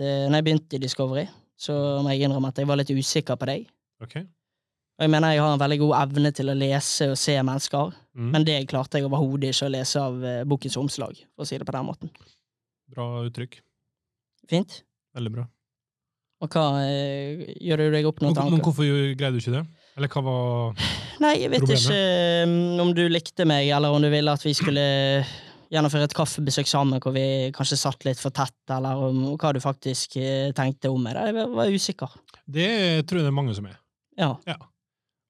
eh, når jeg begynte i Discovery, så må jeg innrømme at jeg var litt usikker på deg. Okay. Og jeg mener jeg har en veldig god evne til å lese og se mennesker, Mm. men det klarte jeg overhodet ikke å lese av eh, bokens omslag, for å si det på den måten. Bra uttrykk. Fint. Veldig bra. Og hva eh, Gjør du deg opp noen tanker? men hvorfor greide du ikke det? Eller hva var Nei, jeg vet problemet? ikke eh, om du likte meg, eller om du ville at vi skulle gjennomføre et kaffebesøk sammen, hvor vi kanskje satt litt for tett, eller om hva du faktisk eh, tenkte om det. Jeg var usikker. Det tror jeg det er mange som er. Ja.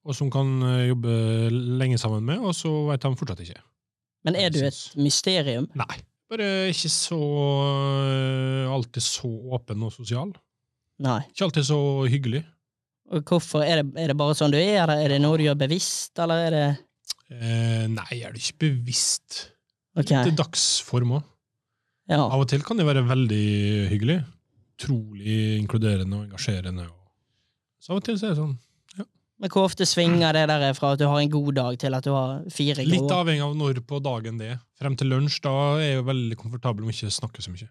Og som kan eh, jobbe lenge sammen med, og så vet de fortsatt ikke. Men er du et mysterium? Nei. Bare ikke så eh, alltid så åpen og sosial. Nei. Ikke alltid så hyggelig. Og hvorfor? Er det, er det bare sånn du er? Er det, er det noe du gjør bevisst, eller er det Eh, nei, er det ikke bevisst? Ok. Til dagsform òg. Ja. Av og til kan det være veldig hyggelig. Utrolig inkluderende og engasjerende. Så av og til så er det sånn Men hvor ofte svinger det der fra at du har en god dag, til at du har fire Litt avhengig av når på dagen det er. Frem til lunsj da er jeg jo veldig komfortabel med ikke å snakke så mye.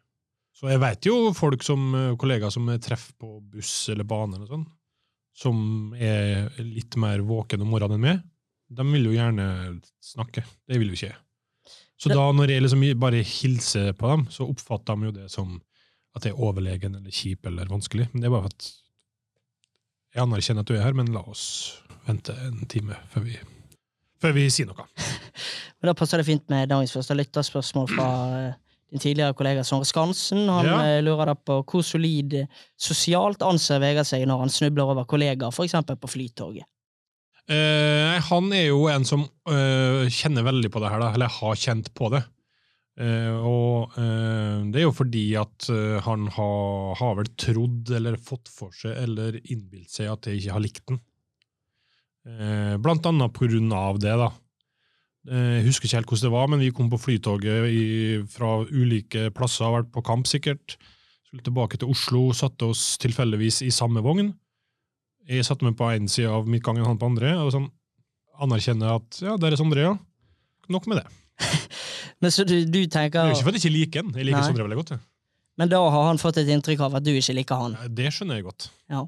Så jeg vet jo folk som eh, kollegaer som treffer på buss eller bane, eller sånn, som er litt mer våken om morgenen enn meg. De vil jo gjerne snakke. Det vil jo ikke jeg. Så da når jeg liksom bare hilser på dem, så oppfatter de jo det som at jeg er overlegen eller kjip eller vanskelig. Men det er bare at jeg anerkjenner at du er her, men la oss vente en time før vi, før vi sier noe. Men Da passer det fint med dagens første lytterspørsmål fra eh, din tidligere kollega Sondre Skansen. Han Ja. eh, lurer da på hvor solid eh, sosialt anser Vegard seg når han snubler over kollegaer, eksempel på Flytoget. Eh, han er jo en som eh, kjenner veldig på det her, da, eller har kjent på det. Eh, og det er jo fordi at han har, har vel trodd eller fått for seg eller innbilt seg at jeg ikke har likt den. Blant annet på grunn av det, da. Jeg husker ikke helt hvordan det var, men vi kom på flytoget i, fra ulike plasser, har vært på kamp sikkert. Skulle tilbake til Oslo, satte oss tilfeldigvis i samme vogn. Jeg satte meg på én side av midtgangen, han på andre, og sånn anerkjenner at ja, der er Sondre, ja. Nok med det. Men så du, du Det er jo ikke for at jeg ikke liker han. Jeg liker Nei. Sondre veldig godt. Ja. Men da har han fått et inntrykk av at du ikke liker han. Det skjønner jeg godt. Ja.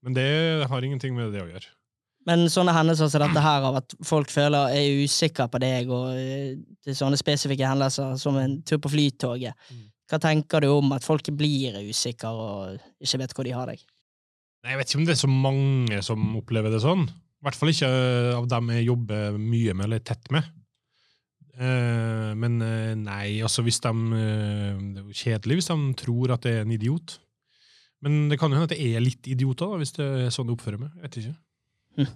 Men det har ingenting med det å gjøre. Men sånne hendelser som dette her, av at folk føler er usikre på deg, og eh, til sånne spesifikke hendelser som en tur på Flytoget, Mm. hva tenker du om at folk blir usikre og ikke vet hvor de har deg? Jeg vet ikke om det er så mange som opplever det sånn. I hvert fall ikke eh, av dem jeg jobber mye med eller tett med. Eh, men eh, nei, altså hvis de Det er jo kjedelig hvis de tror at jeg er en idiot. Men det kan jo hende at jeg er litt idioter, da, hvis det er sånn det oppfører meg. Jeg vet ikke.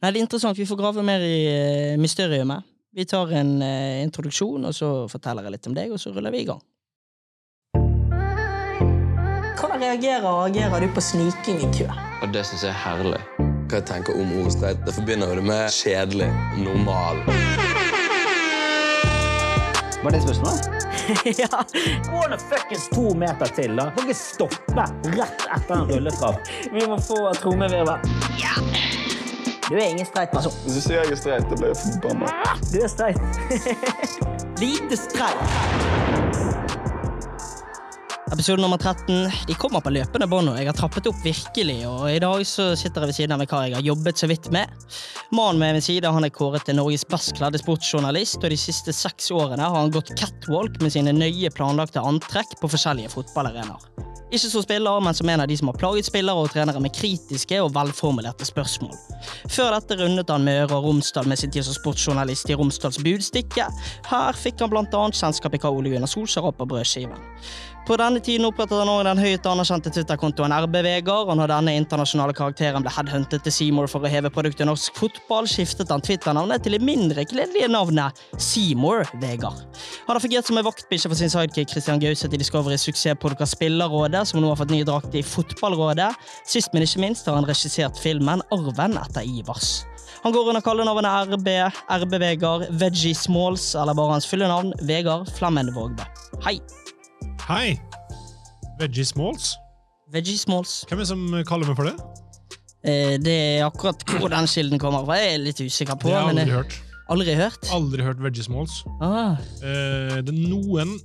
Nei, det er interessant. Vi får grave mer i mysteriet. Vi tar en introduksjon, og så forteller jeg litt om deg, og så ruller vi i gang. Reagerer og agerer du på sniking i kø? Og det syns jeg er herlig. Hva jeg tenker om ordet streit? Det forbinder jo det med kjedelig, normal. Var det spørsmålet? ja. Gå nå fuckings to meter til, da. Kan ikke stoppe rett etter en rulletrapp. Vi må få trommevirvel. Ja. Du er ingen streit person. Hvis du sier jeg er streit, da blir jeg forbanna. Du er streit. Lite streit. Episode nummer 13 de kommer på løpende bånd. og Jeg har trappet opp virkelig, og i dag så sitter jeg ved siden av kar jeg har jobbet så vidt med. Mannen med min side han er kåret til Norges best kledde sportsjournalist, og de siste seks årene har han gått catwalk med sine nøye planlagte antrekk på forskjellige fotballarenaer. Ikke som spiller, men som en av de som har plaget spillere og trenere med kritiske og velformulerte spørsmål. Før dette rundet han Møre og Romsdal med sin tid som sportsjournalist i Romsdals Budstikke. Her fikk han annet kjennskap i hva Ole Gunnar Solskjær har på brødskiven. På denne tiden opprettet han også den høyt anerkjente Twitter-kontoen RB-Vegard, og når denne internasjonale karakteren ble headhuntet til Seymour for å heve produktet norsk fotball, skiftet han Twitter-navnet til det mindre gledelige navnet Seymour Vegard. Han har fungert som en vaktbikkje for sin sidekick Christian Gauseth i Discoverys suksesspodkast Spillerrådet, som nå har fått ny drakt i Fotballrådet. Sist, men ikke minst har han regissert filmen Arven etter Ivars. Han går under kallenavnet RB, RB-Vegard, Veggie Smalls, eller bare hans fulle navn, Vegard Flammen Vågbø. Hei! Hei! Veggie Smalls? Veggie Smalls. Hvem er det som kaller meg for det? Eh, det er akkurat hvor den kilden kommer fra. Jeg er litt usikker på. Det har jeg aldri jeg- hørt. aldri hørt? Aldri hørt Veggie Smalls. Ah, Eh, det er noen,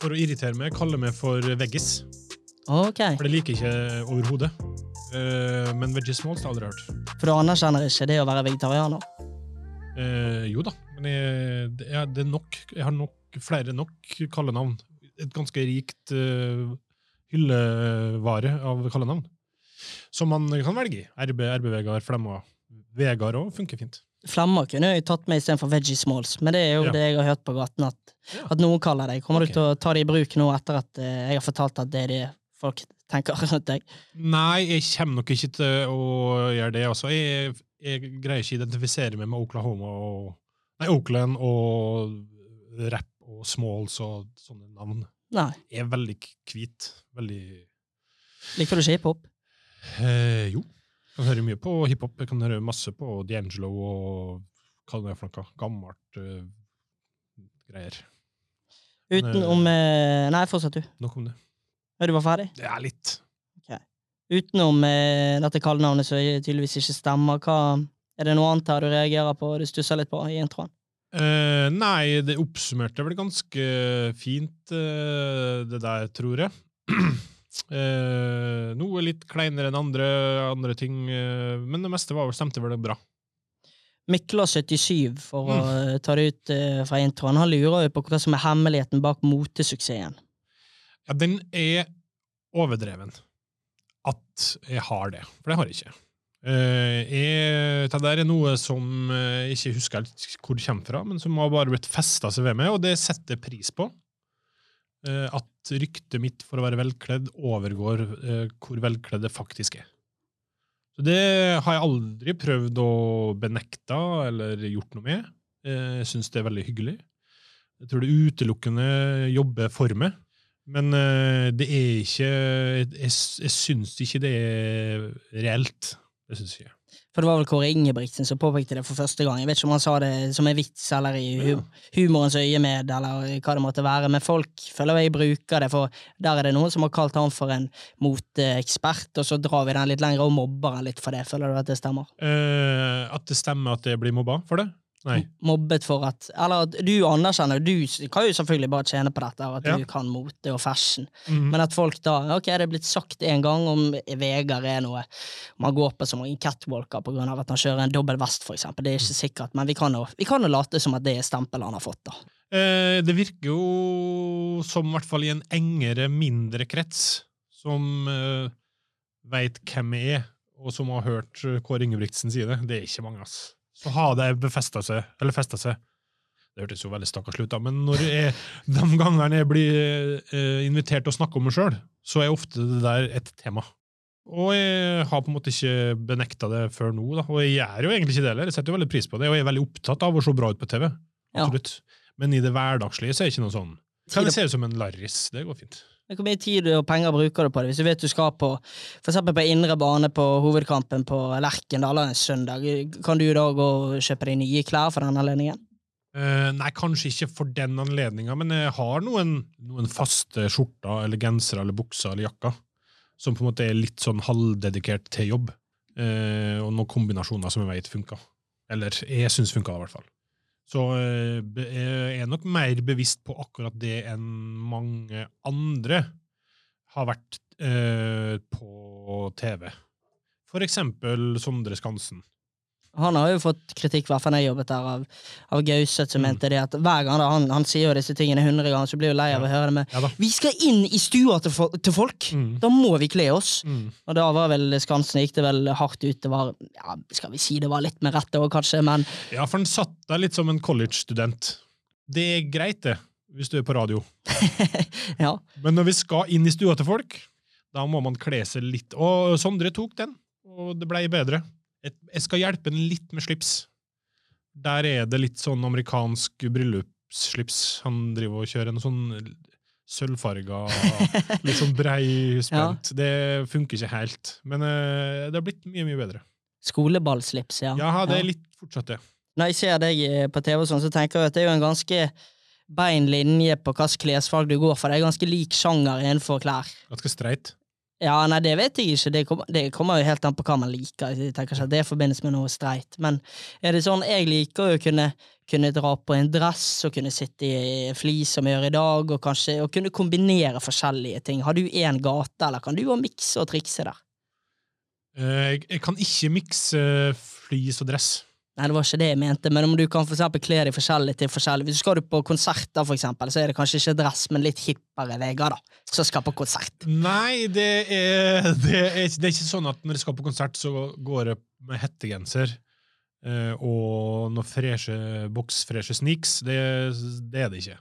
for å irritere meg, kaller meg for Veggis. Ok, For det liker jeg ikke overhodet. Eh, men veggie smalls har jeg aldri hørt. For du anerkjenner ikke det å være vegetarianer? Eh, jo da, men jeg, det er nok. Jeg har nok flere nok kallenavn. Et ganske rikt uh, hyllevare av kallenavn. Som man kan velge i. RB, RB-Vegard, Flemma. Vegard òg funker fint. Flemma kunne jeg tatt med istedenfor Veggie Smalls, men det er jo Ja. det jeg har hørt på gaten at, Ja. at noen kaller deg. Kommer okay. du til å ta det i bruk nå etter at uh, jeg har fortalt at det er det folk tenker rundt deg? Nei, jeg kommer nok ikke til å gjøre det. Altså. Jeg, jeg greier ikke å identifisere meg med Oklahoma og Nei, Oakland og rap og Smalls og sånne navn. Nei. Er veldig hvit. Veldig Liker du ikke hiphop? eh, Jo. Jeg kan høre mye på hiphop. Jeg kan høre masse på D'Angelo og hva det er for noe. Gammelt uh, greier. Utenom eh, Nei, fortsett du. Nok om det. Er Du var ferdig? Ja, litt. litt. Utenom eh, dette kallenavnet som tydeligvis ikke stemmer, hva er det noe annet her du reagerer på og stusser litt på i introen? Eh, nei, det oppsummerte vel ganske fint, uh, det der, tror jeg. Uh, noe litt kleinere enn andre, andre ting, men det meste var, stemte vel bra. Mikla77, for å eh, ta det ut fra introen, han lurer jo på hva som er hemmeligheten bak motesuksessen. Ja, den er overdreven. At jeg har det, for det har jeg ikke. Eh, jeg, det der er noe som eh, jeg ikke husker helt hvor det kommer fra, men som har bare blitt festa seg ved meg, og det setter pris på. Uh, at ryktet mitt for å være velkledd overgår uh, hvor velkledd det faktisk er. Så det har jeg aldri prøvd å benekte eller gjort noe med. Jeg syns det er veldig hyggelig. Jeg tror det utelukkende jobber for meg. Men det er ikke jeg, jeg syns ikke det er reelt. Det syns jeg. For det var vel Kåre Ingebrigtsen som påpekte det for første gang. Jeg vet ikke om han sa det som en vits eller i hu humorens øyemed, eller hva det måtte være, men folk føler jeg bruker det, for der er det noen som har kalt han for en moteekspert, og så drar vi den litt lenger og mobber han litt for det. Føler du at det stemmer? Eh, at det stemmer at det blir mobba for det? Nei. Mobbet for at Eller at du anerkjenner Du kan jo selvfølgelig bare tjene på dette, at Ja. du kan mote og fashion, Mhm. men at folk da Ok, det er blitt sagt en gang om Vegard er noe man går på som en catwalker på grunn av at han kjører en dobbel vest, for eksempel. Det er ikke sikkert, men vi kan jo, vi kan jo late som at det er stempelet han har fått, da. Eh, det virker jo som, i hvert fall i en engere, mindre krets, som eh, veit hvem jeg er, og som har hørt eh, Kåre Ingebrigtsen si det. Det er ikke mange, ass. Så har det befesta seg, eller festa seg. Det hørtes jo veldig stakkarslig ut, da, men når jeg, de gangene jeg blir eh, invitert til å snakke om meg sjøl, så er ofte det der et tema. Og jeg har på en måte ikke benekta det før nå, da. og jeg gjør jo egentlig ikke det heller. Jeg setter jo veldig pris på det, og jeg er veldig opptatt av å se bra ut på TV. Ja. Men i det hverdagslige så er det ikke noe sånn. Kan det se ut som en larris? Det går fint. Men Hvor mye tid og penger bruker du på det? Hvis du vet du skal på for på indre bane på hovedkampen på Lerkendal en søndag, kan du da gå og kjøpe deg nye klær for den anledningen? Uh, nei, kanskje ikke for den anledninga, men jeg har noen, noen faste skjorter eller gensere eller bukser eller jakker som på en måte er litt sånn halvdedikert til jobb. uh, og noen kombinasjoner som jeg vet funker. Eller jeg syns funker, i hvert fall. Så eh, jeg er nok mer bevisst på akkurat det enn mange andre har vært eh, på TV. For eksempel Sondre Skansen. Han har jo fått kritikk, i hvert fall jeg jobbet der, av, av Gauseth, som Mm. mente det at hver gang da, han, han sier jo disse tingene hundre ganger, så blir jo lei av å høre det med Ja. Vi skal inn i stua til, til folk! Mm. Da må vi kle oss! Mm. Og da var vel Skansen gikk det vel hardt ut. Det var, ja, skal vi si det var litt med rette òg, kanskje, men Ja, for han satt der litt som en college-student. Det er greit, det, hvis du er på radio. ja. Men når vi skal inn i stua til folk, da må man kle seg litt. Og Sondre tok den, og det blei bedre. Jeg jeg skal hjelpe den litt med slips. Der er det litt sånn amerikansk bryllupsslips. Han driver og kjører en sånn sølvfarga, litt sånn brei spent. Det funker ikke helt. Men uh, det har blitt mye, mye bedre. Skoleballslips, ja. Ja, det Ja. er litt fortsatt det. Når jeg ser deg eh, på TV, sånn, så tenker jeg at det er jo en ganske bein linje på hvilket klesfag du går for. Det er ganske lik sjanger innenfor klær. Ganske streit. Ja, nei, det vet jeg ikke. Det kommer, det kommer jo helt an på hva man liker. Jeg tenker ikke at det forbindes med noe streit. Men er det sånn, jeg liker å kunne, kunne dra på en dress og kunne sitte i flis som jeg gjør i dag, og kanskje og kunne kombinere forskjellige ting. Har du én gate, eller kan du jo mikse og trikse der? Eh, Jeg, jeg kan ikke mikse flis og dress. Nei, det var ikke det jeg mente, men om du kan for eksempel kle deg forskjellig til forskjellig Hvis du skal på konsert, da, for eksempel, så er det kanskje ikke dress, men litt hippere Vegard, da, som skal på konsert. Nei, det er, det, er, det er ikke sånn at når jeg skal på konsert, så går jeg med hettegenser eh, og noen freshe boksfreshe sneaks. Det, det er det ikke.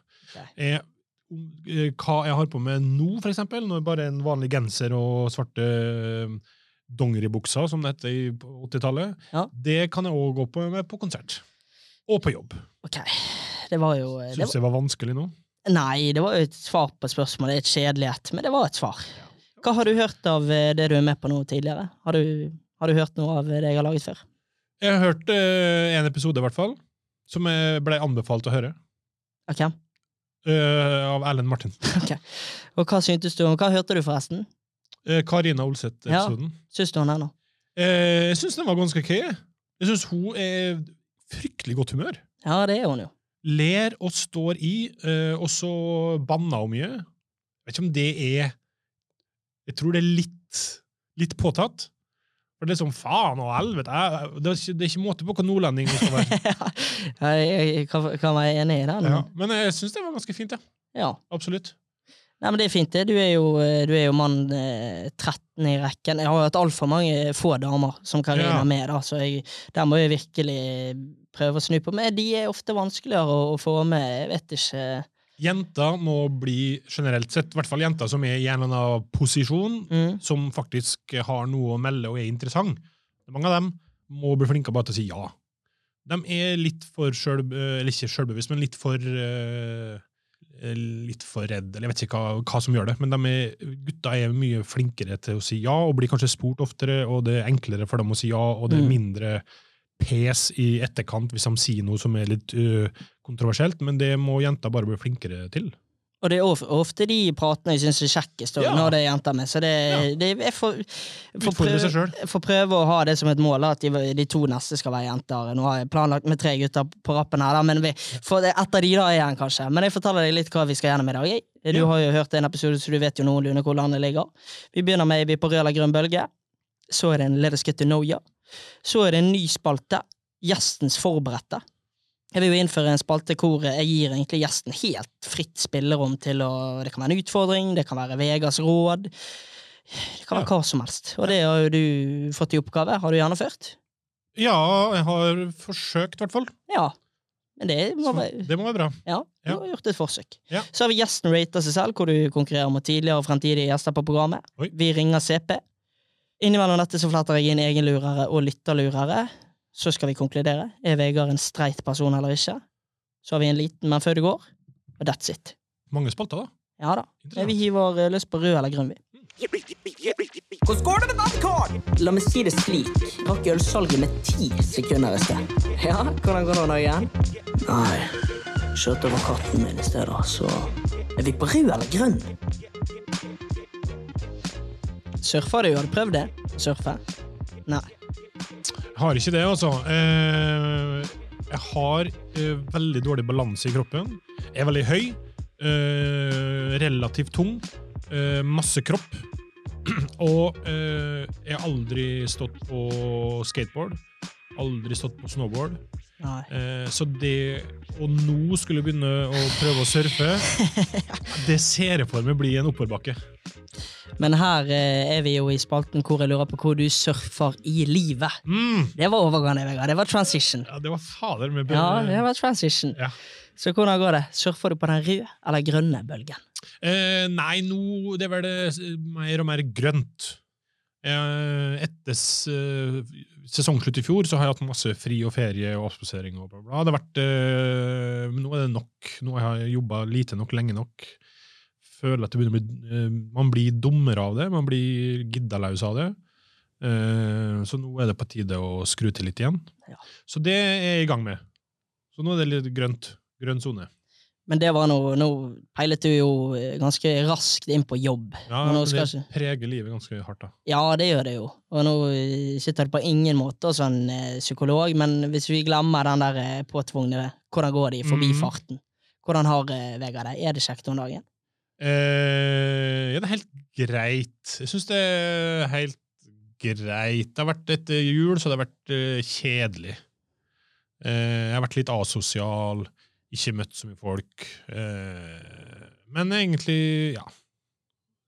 Jeg, eh, hva jeg har på meg nå, for eksempel, når bare en vanlig genser og svarte eh, dongeribukser, som det heter i- på 80-tallet, Ja. det kan jeg òg gå på med på konsert. Og på jobb. Ok, det var jo det var... jeg var vanskelig nå. Nei, det var jo et svar på spørsmålet. Et kjedelighet, men det var et svar. Hva har du hørt av eh, det du er med på nå tidligere? Har du, har du hørt noe av det jeg har laget før? Jeg har hørt eh, en episode, i hvert fall, som jeg ble anbefalt å høre. Okay. eh, av Erlend Martin. Og hva syntes du om Hva hørte du, forresten? Eh, Karina Olseth-episoden. Ja, Syns du hun er nå? Eh, jeg syns den var ganske ok. Jeg syns hun er fryktelig godt humør. Ja, det er hun jo. Ler og står i, eh, og så banner hun mye. Jeg vet ikke om det er Jeg tror det er litt, litt påtatt. For det er sånn faen og helvete Det er ikke, det er ikke måte på hva nordlending skal være. jeg, kan, kan være enig i det. Ja. men- Men jeg syns det var ganske fint, ja. Ja. Absolutt. Nei, men Det er fint, det. Du er jo, du er jo mann eh, 13 i rekken. Jeg har jo hatt altfor mange få damer som Karina Ja. med, da, så jeg, der må jeg virkelig prøve å snu på. Men de er ofte vanskeligere å, å få med. Jeg vet ikke Jenter må bli, generelt sett, i hvert fall jenter som er i en eller annen posisjon, mm. som faktisk har noe å melde og er interessant. Mange av dem må bli flinke bare til å si ja. De er litt for sjølbevisst, men litt for eh, litt for redd, eller jeg vet ikke hva, hva som gjør det, men de er, gutta er mye flinkere til å si ja, og blir kanskje spurt oftere, og det er enklere for dem å si ja, og det er Mm. mindre pes i etterkant hvis de sier noe som er litt øh, kontroversielt, men det må jenter bare bli flinkere til. Og det er of- ofte de pratene jeg syns er kjekkest Ja. når det er jenter med. Så det, Ja. det jeg får, får, prøve, får prøve å ha det som et mål, at de, de to neste skal være jenter. Nå har jeg planlagt med tre gutter på rappen her, da, men vi, for det, ett av de da er han kanskje. Men jeg forteller deg litt hva vi skal gjennom i dag. Du har jo hørt en episode, så du vet jo noenlunde hvor landet ligger. Vi begynner med Vi på eller grønn bølge. Så er det en Let us get to know ya. Så er det en ny spalte. Gjestens forberedte. Jeg vil jo innføre en spalte hvor jeg gir egentlig gjesten helt fritt spillerom til å Det kan være en utfordring, det kan være Vegas råd. Det kan være hva som helst. Og det har jo du fått i oppgave. Har du gjennomført? Ja, jeg har forsøkt, i hvert fall. Ja. Men det må være det må være bra. Ja, du Ja. har gjort et forsøk. Ja. Så har vi Gjesten rater seg selv, hvor du konkurrerer mot tidligere og fremtidige gjester på programmet. Oi. Vi ringer CP. Innimellom dette så fletter jeg inn egenlurere og lytterlurere. Så skal vi konkludere. Er Vegard en streit person eller ikke? Så har vi en liten Men før du går, og that's it. Mange spalter, da. Ja da. Vi hiver eh, løs på rød eller grønn, vi. Hvordan går det med badekar? La meg si det slik. Rakk ølsalget med ti sekunder i sted. Ja, hvordan går det nå igjen? Nei, kjørte over katten min i sted, da, så Er vi på rød eller grønn? Surfer du? Har du prøvd det? Surfe? Nei. Har ikke det, altså. Eh, jeg har eh, veldig dårlig balanse i kroppen. Jeg er veldig høy. eh, relativt tung. masse kropp. Og jeg har aldri stått på skateboard. Aldri stått på snowboard. Eh, så det å nå skulle begynne å prøve å surfe, det ser jeg for meg blir en oppoverbakke. Men her eh, er vi jo i spalten hvor jeg lurer på hvor du surfer i livet. Mm. Det var overgangen, Vegard. Det var transition. Ja, det var fader med Ja, det var transition. Ja. Så hvordan går det? Surfer du på den røde eller grønne bølgen? Eh, nei, nå det er vel det mer og mer grønt. Eh, etter eh, sesongslutt i fjor så har jeg hatt masse fri og ferie og avspasering. og bla, bla. Det har vært, eh, men nå er det nok. Nå har jeg jobba lite nok, lenge nok. Føler at det bli, Man blir dummere av det. Man blir giddalaus av det. Så nå er det på tide å skru til litt igjen. Så det er jeg i gang med. Så nå er det litt grønt. Grønn sone. Men det var noe, nå peilet du jo eh, ganske raskt inn på jobb. Ja, Men skal det preger livet ganske hardt, da. Ja, det gjør det jo. Og nå eh, sitter det på ingen måte som en eh, psykolog, men hvis vi glemmer den der påtvungne 'hvordan går det i forbifarten', hvordan har Vegard det? Er det kjekt om dagen? Eh, ja, det er helt greit. Jeg syns det er helt greit. Det har vært etter jul, så det har vært kjedelig. Eh, jeg har vært litt asosial, ikke møtt så mye folk. Eh, men egentlig, ja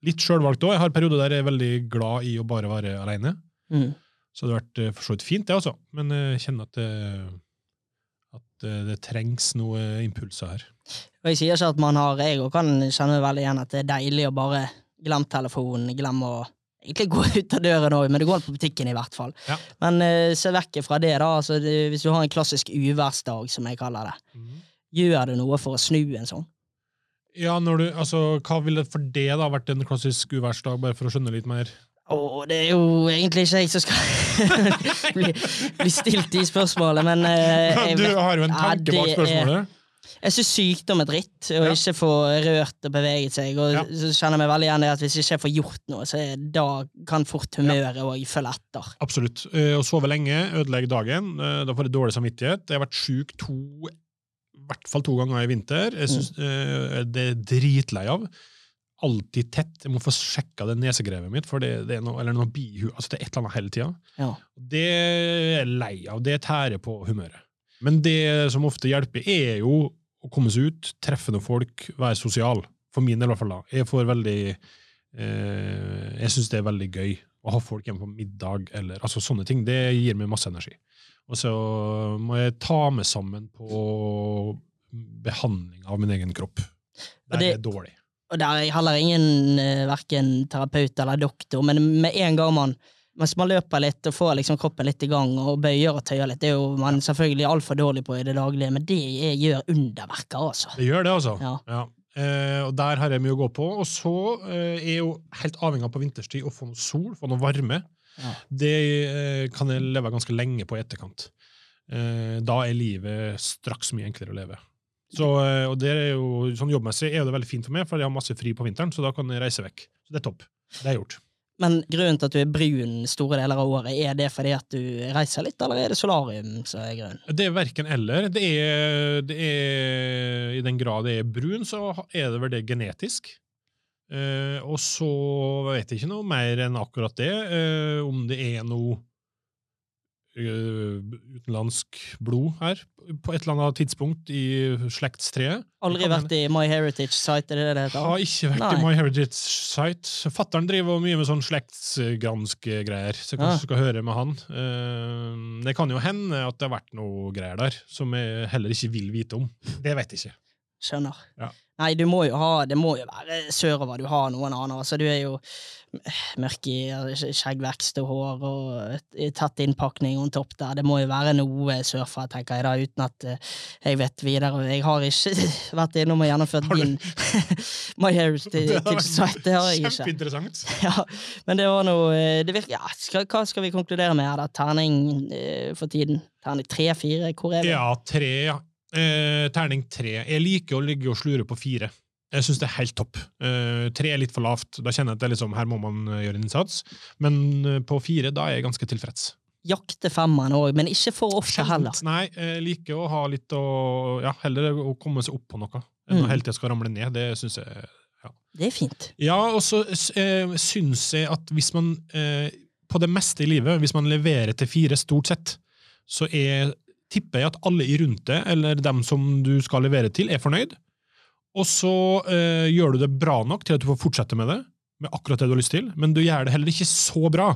Litt sjølvalgt òg. Jeg har perioder der jeg er veldig glad i å bare være aleine. Mm. Så det har vært eh, for så vidt fint, det, altså. Men jeg kjenner at det, at eh, det trengs noen impulser her. Og jeg sier ikke at man har Jeg også kan kjenne meg veldig igjen at det er deilig å bare glemme telefonen, glemme å egentlig gå ut av døren òg, men det går an på butikken i hvert fall. Ja. Men se vekk fra det, da. Altså, det, hvis du har en klassisk uværsdag, som jeg kaller det, gjør det noe for å snu en sånn? Ja, når du, altså, Hva ville for det da vært en klassisk uværsdag, bare for å skjønne litt mer? Oh, det er jo egentlig ikke jeg som skal bli, bli stilt de spørsmålene, men eh, Du vet- har jo en tanke bak er- spørsmålet. Jeg syns sykdom er dritt, og Ja. ikke få rørt og beveget seg. Og Ja. så kjenner jeg meg veldig igjen i at hvis jeg ikke får gjort noe, så da kan fort humøret òg følge etter. Absolutt. Eh, Å sove lenge ødelegger dagen. Eh, Da får jeg dårlig samvittighet. Jeg har vært sjuk to, hvert fall to ganger i vinter. Jeg synes, eh, Det er dritlei av. Alltid tett. Jeg må få sjekka det nesegrevet mitt, for det, det er noe, eller noe bihu, altså det er et eller annet hele tida. Ja. Det er jeg lei av. Det tærer på humøret. Men det som ofte hjelper, er jo å komme seg ut, treffe noen folk, være sosial. For min del, i hvert fall. da. Jeg får veldig eh, Jeg syns det er veldig gøy å ha folk hjemme på middag, eller altså sånne ting. Det gir meg masse energi. Og så må jeg ta meg sammen på behandling av min egen kropp. Der det- er dårlig. Og der er heller ingen verken hverken terapeut eller doktor, men med en gang man mens man løper litt og får liksom kroppen litt i gang og bøyer og tøyer litt, det er jo man selvfølgelig altfor dårlig på i det daglige, men det er, gjør underverker, altså. Det gjør det, altså. Ja. Eh, og der har jeg mye å gå på. Og så eh, er jeg jo helt avhengig av på vinterstid å få noe sol, få noe varme. Ja. Det eh, kan jeg leve ganske lenge på i etterkant. Eh, da er livet straks mye enklere å leve. Så, eh, og det er jo, sånn Jobbmessig er det veldig fint for meg, for jeg har masse fri på vinteren, så da kan jeg reise vekk. Så det er topp. Det er gjort. Men grunnen til at du er brun store deler av året, er det fordi at du reiser litt, eller er det solarium som er grunnen? Det er verken eller. Det er, det er I den grad det er brun, så er det vel det genetisk. Eh, og så vet jeg ikke noe mer enn akkurat det. Uh, om det er noe uh, utenlandsk blod her på et eller annet tidspunkt i slektstreet. Aldri vært i My Heritage Site, er det det heter? har ikke vært Nei. i My Heritage Site. Fattern driver mye med sånn slektsgranske greier, så jeg Ah. kanskje skal høre med han. Det kan jo hende at det har vært noe greier der som jeg heller ikke vil vite om. Det vet jeg ikke. Skjønner. Ja. Nei, du må jo ha, det må jo være sørover du har noen annen. Altså, du er jo mørk i skjeggvekst og hår og et- tett innpakning on topp der. Det må jo være noe sørfra, tenker jeg da, uten at eh, jeg vet videre. Jeg har ikke vært innom og gjennomført din My Heritage Site. Det har jeg ikke. Kjempeinteressant. Ja, men det var noe eh, det virker, ja, skal, Hva skal vi konkludere med her, da? Terning eh, for tiden? Terning tre, fire? Hvor er vi? Ja, tre. ja. Eh, terning tre. Jeg liker å ligge og slure på fire. Jeg syns det er helt topp. Eh, tre er litt for lavt. Da kjenner jeg at det liksom, her må man eh, gjøre en innsats. Men eh, på fire, da er jeg ganske tilfreds. Jakte femmeren òg, men ikke for ofte heller. Nei, jeg liker å ha litt å Ja, heller å komme seg opp på noe enn Mm. hele tida skal ramle ned. Det syns jeg ja. Det er fint. Ja, og så eh, syns jeg at hvis man eh, På det meste i livet, hvis man leverer til fire, stort sett, så er, tipper jeg at alle i rundt deg, eller dem som du skal levere til, er fornøyd. Og så eh, gjør du det bra nok til at du får fortsette med det, med akkurat det du har lyst til, men du gjør det heller ikke så bra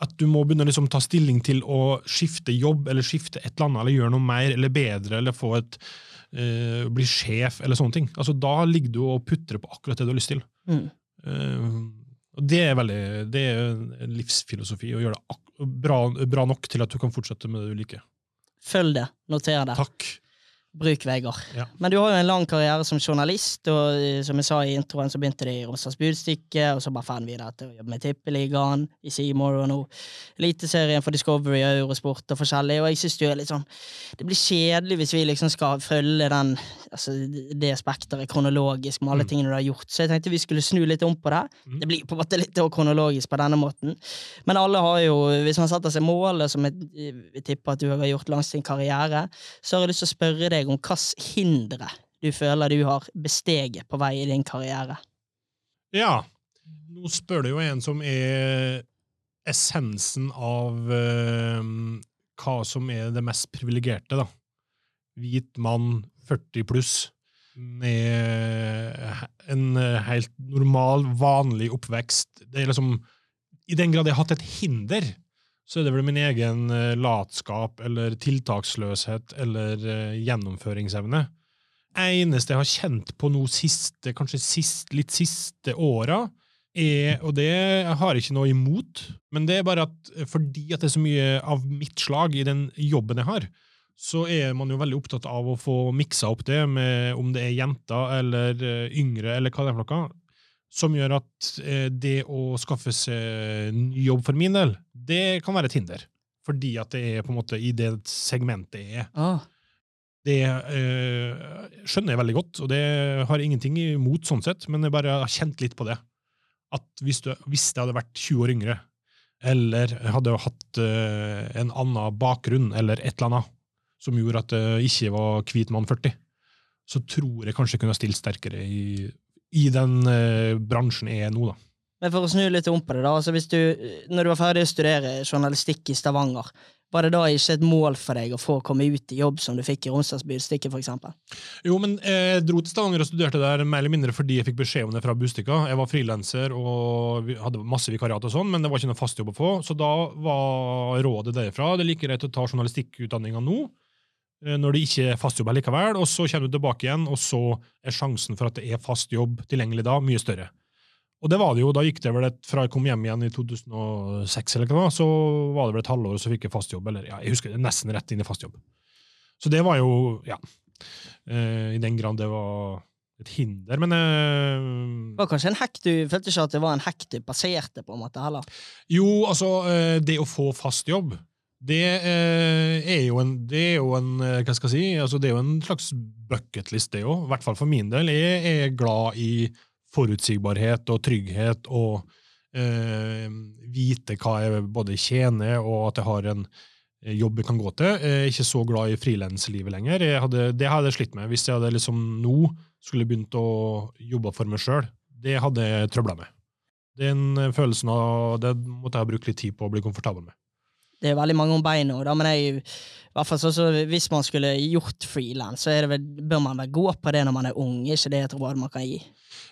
at du må begynne å liksom ta stilling til å skifte jobb, eller skifte et eller annet, eller gjøre noe mer eller bedre, eller få et eh, bli sjef, eller sånne ting. Altså, da ligger du og putrer på akkurat det du har lyst til. Mm. Eh, og det er veldig, det er en livsfilosofi å gjøre det bra, bra nok til at du kan fortsette med det du liker. Følg det. Noter det. Takk. Bruk Vegard. Ja. Men du har jo en lang karriere som journalist, og eh, som jeg sa i introen, så begynte det i Romsdals Budstikke, og så bare fan videre til å jobbe med Tippeligaen, i Seymour og nå Eliteserien for Discovery og Eurosport og forskjellig, og jeg syns det er litt sånn Det blir kjedelig hvis vi liksom skal følge den altså det spekteret kronologisk med alle Mm. tingene du har gjort, så jeg tenkte vi skulle snu litt om på det. Mm. Det blir på en måte litt kronologisk på denne måten. Men alle har jo, hvis man setter seg målet, som jeg jeg tipper at du har gjort langs din karriere, så har jeg lyst til å spørre deg om hvilke hindre du føler du har besteget på vei i din karriere. Ja. Nå spør du jo en som er essensen av eh, hva som er det mest privilegerte, da. Hvit mann, 40 pluss, med en helt normal, vanlig oppvekst. Det er liksom I den grad jeg har hatt et hinder, så er det vel min egen eh, latskap eller tiltaksløshet eller eh, gjennomføringsevne. Eneste jeg har kjent på nå siste, kanskje sist, litt siste åra, er, og det har jeg ikke noe imot, men det er bare at fordi at det er så mye av mitt slag i den jobben jeg har, så er man jo veldig opptatt av å få miksa opp det med om det er jenter eller eh, yngre, eller hva det er for noe, som gjør at eh, det å skaffe seg ny jobb for min del, det kan være et hinder. Fordi at det er på en måte i det segmentet jeg er. Ah, Det øh, skjønner jeg veldig godt, og det har jeg ingenting imot sånn sett, men jeg bare har kjent litt på det. At hvis, du, hvis jeg hadde vært 20 år yngre, eller hadde hatt øh, en annen bakgrunn, eller et eller annet, som gjorde at jeg ikke var hvit mann 40, så tror jeg kanskje jeg kunne stilt sterkere i, i den eh, bransjen jeg er nå, da. Men for å snu litt om på det, da. Altså hvis du, når du var ferdig å studere journalistikk i Stavanger, var det da ikke et mål for deg å få komme ut i jobb som du fikk i Romsdals Budstikke, for eksempel? Jo, men jeg dro til Stavanger og studerte der mer eller mindre fordi jeg fikk beskjed om det fra Bustika. Jeg var frilanser og hadde masse vikariat og sånn, men det var ikke noe fast jobb å få. Så da var rådet derfra det er like greit å ta journalistikkutdanninga nå, når det ikke er fast jobb likevel, og så kommer du tilbake igjen, og så er sjansen for at det er fast jobb tilgjengelig da, mye større. Og det var det jo, da gikk det vel et, fra jeg kom hjem igjen i 2006, eller hva, så var det vel et halvår, og så fikk jeg fast jobb, eller ja, jeg husker det, nesten rett inn i fast jobb. Så det var jo, ja, eh, i den grad det var et hinder, men uh, Det var kanskje en hekk du følte ikke at det var en hekk du passerte, på en måte, heller? Jo, altså, eh, det å få fast jobb, det eh, er jo en, det er jo en eh, Hva skal jeg si? Altså, det er jo en slags bucketlist, det òg. I hvert fall for min del. Jeg er glad i forutsigbarhet og trygghet og eh, vite hva jeg både tjener, og at jeg har en eh, jobb jeg kan gå til. Jeg er ikke så glad i frilanslivet lenger. Hadde, det hadde jeg slitt med. Hvis jeg hadde liksom nå skulle begynt å jobbe for meg sjøl, det hadde jeg trøbla med. Den følelsen av det måtte jeg ha brukt litt tid på å bli komfortabel med. Det er veldig mange om beina, da, men jeg, sånn så hvis man skulle gjort frilans, så vel, bør man vel gå på det når man er ung, er ikke det et råd man kan gi?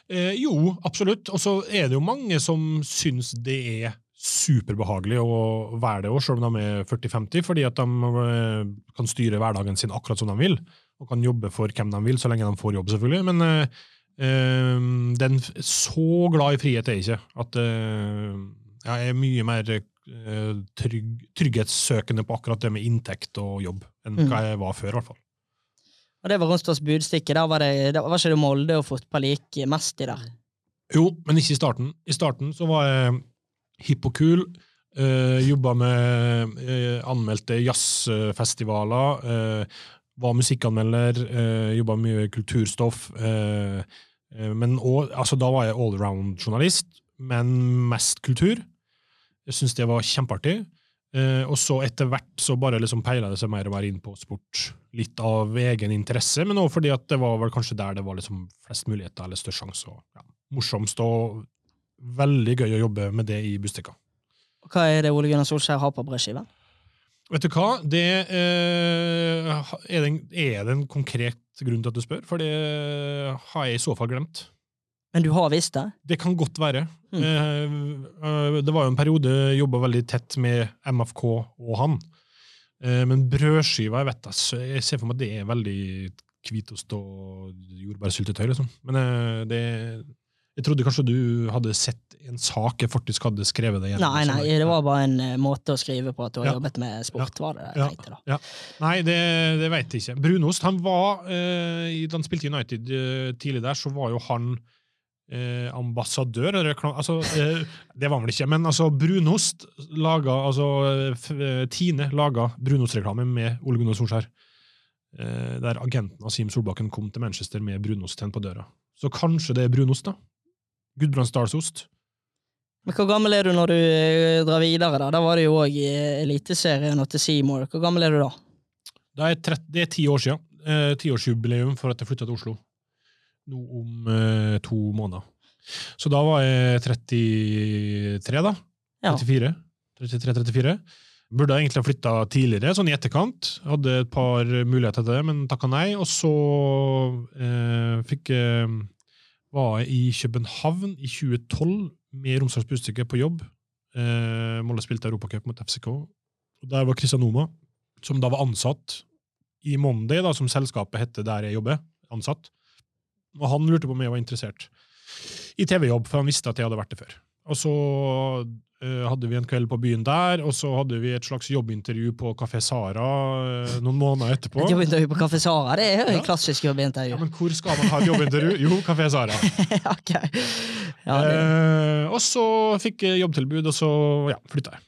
Eh, jo, absolutt. Og så er det jo mange som syns det er superbehagelig å være det òg, selv om de er 40-50, fordi at de eh, kan styre hverdagen sin akkurat som de vil, og kan jobbe for hvem de vil, så lenge de får jobb, selvfølgelig. Men eh, den, så glad i frihet er jeg ikke. At eh, jeg er mye mer trygg, trygghetssøkende på akkurat det med inntekt og jobb enn Mm. hva jeg var før, i hvert fall. Og det var Ronstads Budstikke. Der var, det, der var ikke det Molde og fotball gikk mest i der. Jo, men ikke i starten. I starten så var jeg hipp og kul. Uh, jobba med øh, anmeldte jazzfestivaler. Øh, var musikkanmelder. Øh, jobba med mye kulturstoff. eh, eh, men også, altså, da var jeg allround-journalist, men mest kultur. Jeg syns det var kjempeartig. Eh, og så etter hvert så bare liksom peila det seg mer og mer inn på sport. Litt av egen interesse, men også fordi at det var vel kanskje der det var liksom flest muligheter eller størst sjanse. ja, morsomst og veldig gøy å jobbe med det i Bustika. Hva er det Ole Gunnar Solskjær har på brødskiven? Vet du hva? Det eh, er, det en, er det en konkret grunn til at du spør, for det har jeg i så fall glemt. Men du har visst det? Det kan godt være. Mm. Eh, eh, det var jo en periode jeg jobba veldig tett med MFK og han. Eh, men brødskiva, jeg vet da, jeg ser for meg at det er veldig hvitost og jordbærsyltetøy, liksom. Men det Jeg trodde kanskje du hadde sett en sak jeg faktisk hadde skrevet det gjennom. Nei, nei, det var bare en måte å skrive på at du har Ja. jobbet med sport, var det jeg Ja. tenkte da. Ja. Nei, det, det veit jeg ikke. Brunost han var, eh, Da han spilte i United tidlig der, så var jo han eh, ambassadør. Eller, altså, eh, det var vel ikke, men altså, Brunost laga altså, eh, Tine laga brunostreklame med Ole Gunnar Solskjær. Eh, der agenten Asim Solbakken kom til Manchester med brunostten på døra. Så kanskje det er brunost, da. Gudbrand Starsost. Men hvor gammel er du når du eh, drar videre? Da Da var det jo òg i Eliteserien og til Seymour. Hvor gammel er du da? Det er, trett- det er ti år siden. Eh, Tiårsjubileum for at jeg flytta til Oslo. Nå om eh, to måneder. Så da var jeg 33, da. Ja. 34. 33-34. Burde egentlig ha flytta tidligere, sånn i etterkant. Hadde et par muligheter til det, men takka nei. Og så eh, fikk jeg var jeg i København i 2012 med Romsdals Budstikke på jobb. Eh, Molde spilte Europacup mot FCK. Og Der var Christian Noma, som da var ansatt i Monday, da, som selskapet heter der jeg jobber. ansatt. Og han lurte på om jeg var interessert i TV-jobb, for han visste at jeg hadde vært det før. Og så eh, hadde vi en kveld på byen der, og så hadde vi et slags jobbintervju på Kafé Sara eh, noen måneder etterpå. Et jobbintervju på Kafé Sara, det er jo Ja. klassisk jobbintervju. Ja, men hvor skal man ha et jobbintervju? Jo, Kafé Sara. ok. Ja, det, Eh, og så fikk jeg jobbtilbud, og så ja, flytta jeg.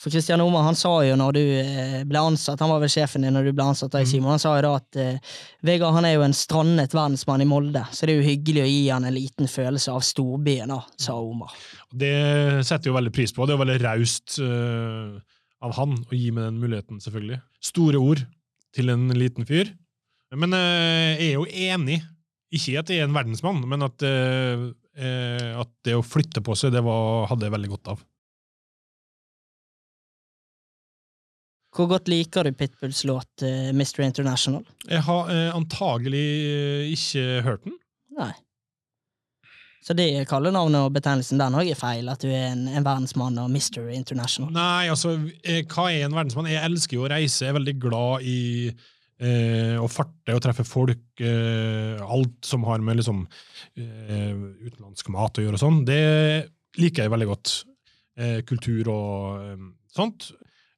For Kristian Oma han sa jo når du eh, ble ansatt, han var vel sjefen din når du ble ansatt i Mm. Simon, han sa jo da at uh, Vegard han er jo en strandet verdensmann i Molde, så det er jo hyggelig å gi han en liten følelse av storbyen, da, sa Omar. Det setter jo veldig pris på. Det er veldig raust uh, av han å gi meg den muligheten, selvfølgelig. Store ord til en liten fyr. Men uh, jeg er jo enig. Ikke at jeg er en verdensmann, men at, at det å flytte på seg, det var, hadde jeg veldig godt av. Hvor godt liker du Pitbulls låt uh, Mr. International? Jeg har uh, antagelig uh, ikke hørt den. Nei. Så det kallenavnet og betegnelsen den òg er feil, at du er en, en verdensmann og Mr. International? Nei, altså, jeg, hva er en verdensmann? Jeg elsker jo å reise, jeg er veldig glad i eh, å farte og treffe folk. Eh, alt som har med liksom, eh, utenlandsk mat å gjøre og sånn, det liker jeg veldig godt. Eh, kultur og eh, sånt.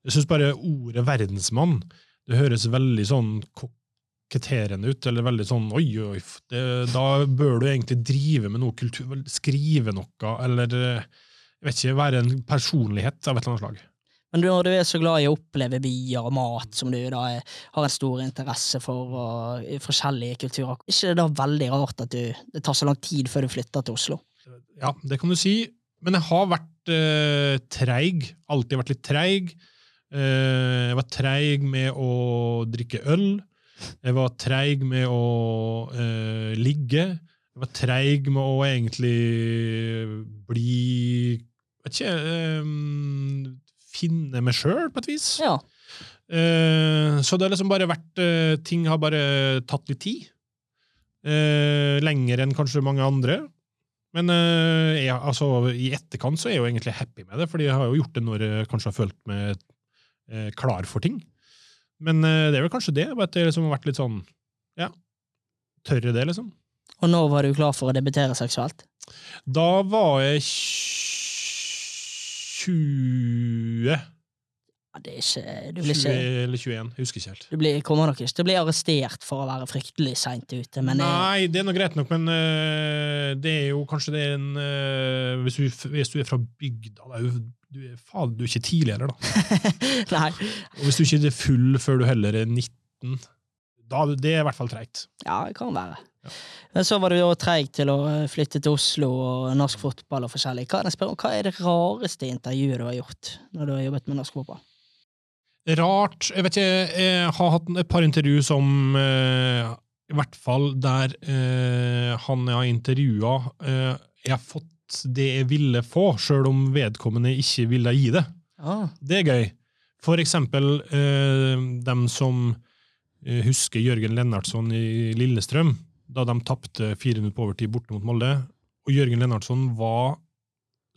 Jeg syns bare ordet verdensmann det høres veldig sånn koketterende ut, eller veldig sånn oi, oi, det, da bør du egentlig drive med noe kultur, skrive noe, eller jeg vet ikke, være en personlighet av et eller annet slag. Men du, når du er så glad i å oppleve byer og mat, som du da er, har en stor interesse for, og i forskjellige kulturer, er ikke det da veldig rart at du, det tar så lang tid før du flytter til Oslo? Ja, det kan du si. Men jeg har vært eh, treig. Alltid vært litt treig. Eh, jeg var treig med å drikke øl. Jeg var treig med å uh, ligge. Jeg var treig med å egentlig bli Vet ikke um, Finne meg sjøl, på et vis. Ja. Uh, så det har liksom bare vært uh, Ting har bare tatt litt tid. Lenger enn kanskje mange andre. Men jeg, altså, i etterkant så er jeg jo egentlig happy med det, fordi jeg har jo gjort det når jeg kanskje har følt meg eh, klar for ting. Men eh, det er vel kanskje det, bare at det liksom har vært litt sånn Ja, tørre det, liksom. Og når var du klar for å debutere seksuelt? Da var jeg 20 Ja, det er ikke, du 20 blir ikke eller 21, jeg husker ikke helt. du blir, kommer nok ikke til å bli arrestert for å være fryktelig seint ute, men eh, Nei, det er nå greit nok, men øh, det er jo kanskje det er en øh, hvis, du, hvis du er fra bygda, du er, faen, du er ikke tidligere, da. Nei. Og hvis du ikke er full før du heller er 19, da det er i hvert fall treigt. Ja, det kan være. Men så var du jo treig til å flytte til Oslo og norsk fotball og forskjellig. Hva, spør hva er det rareste intervjuet du har gjort når du har jobbet med norsk fotball? Rart. Jeg vet ikke, jeg har hatt et par intervju som øh, I hvert fall der øh, han jeg har intervjua, øh, jeg har fått det jeg ville få, sjøl om vedkommende ikke ville gi det. Ah, Det er gøy. For eksempel eh, dem som eh, husker Jørgen Lennartson i Lillestrøm, da de tapte 400 på overtid borte mot Molde. Og Jørgen Lennartson var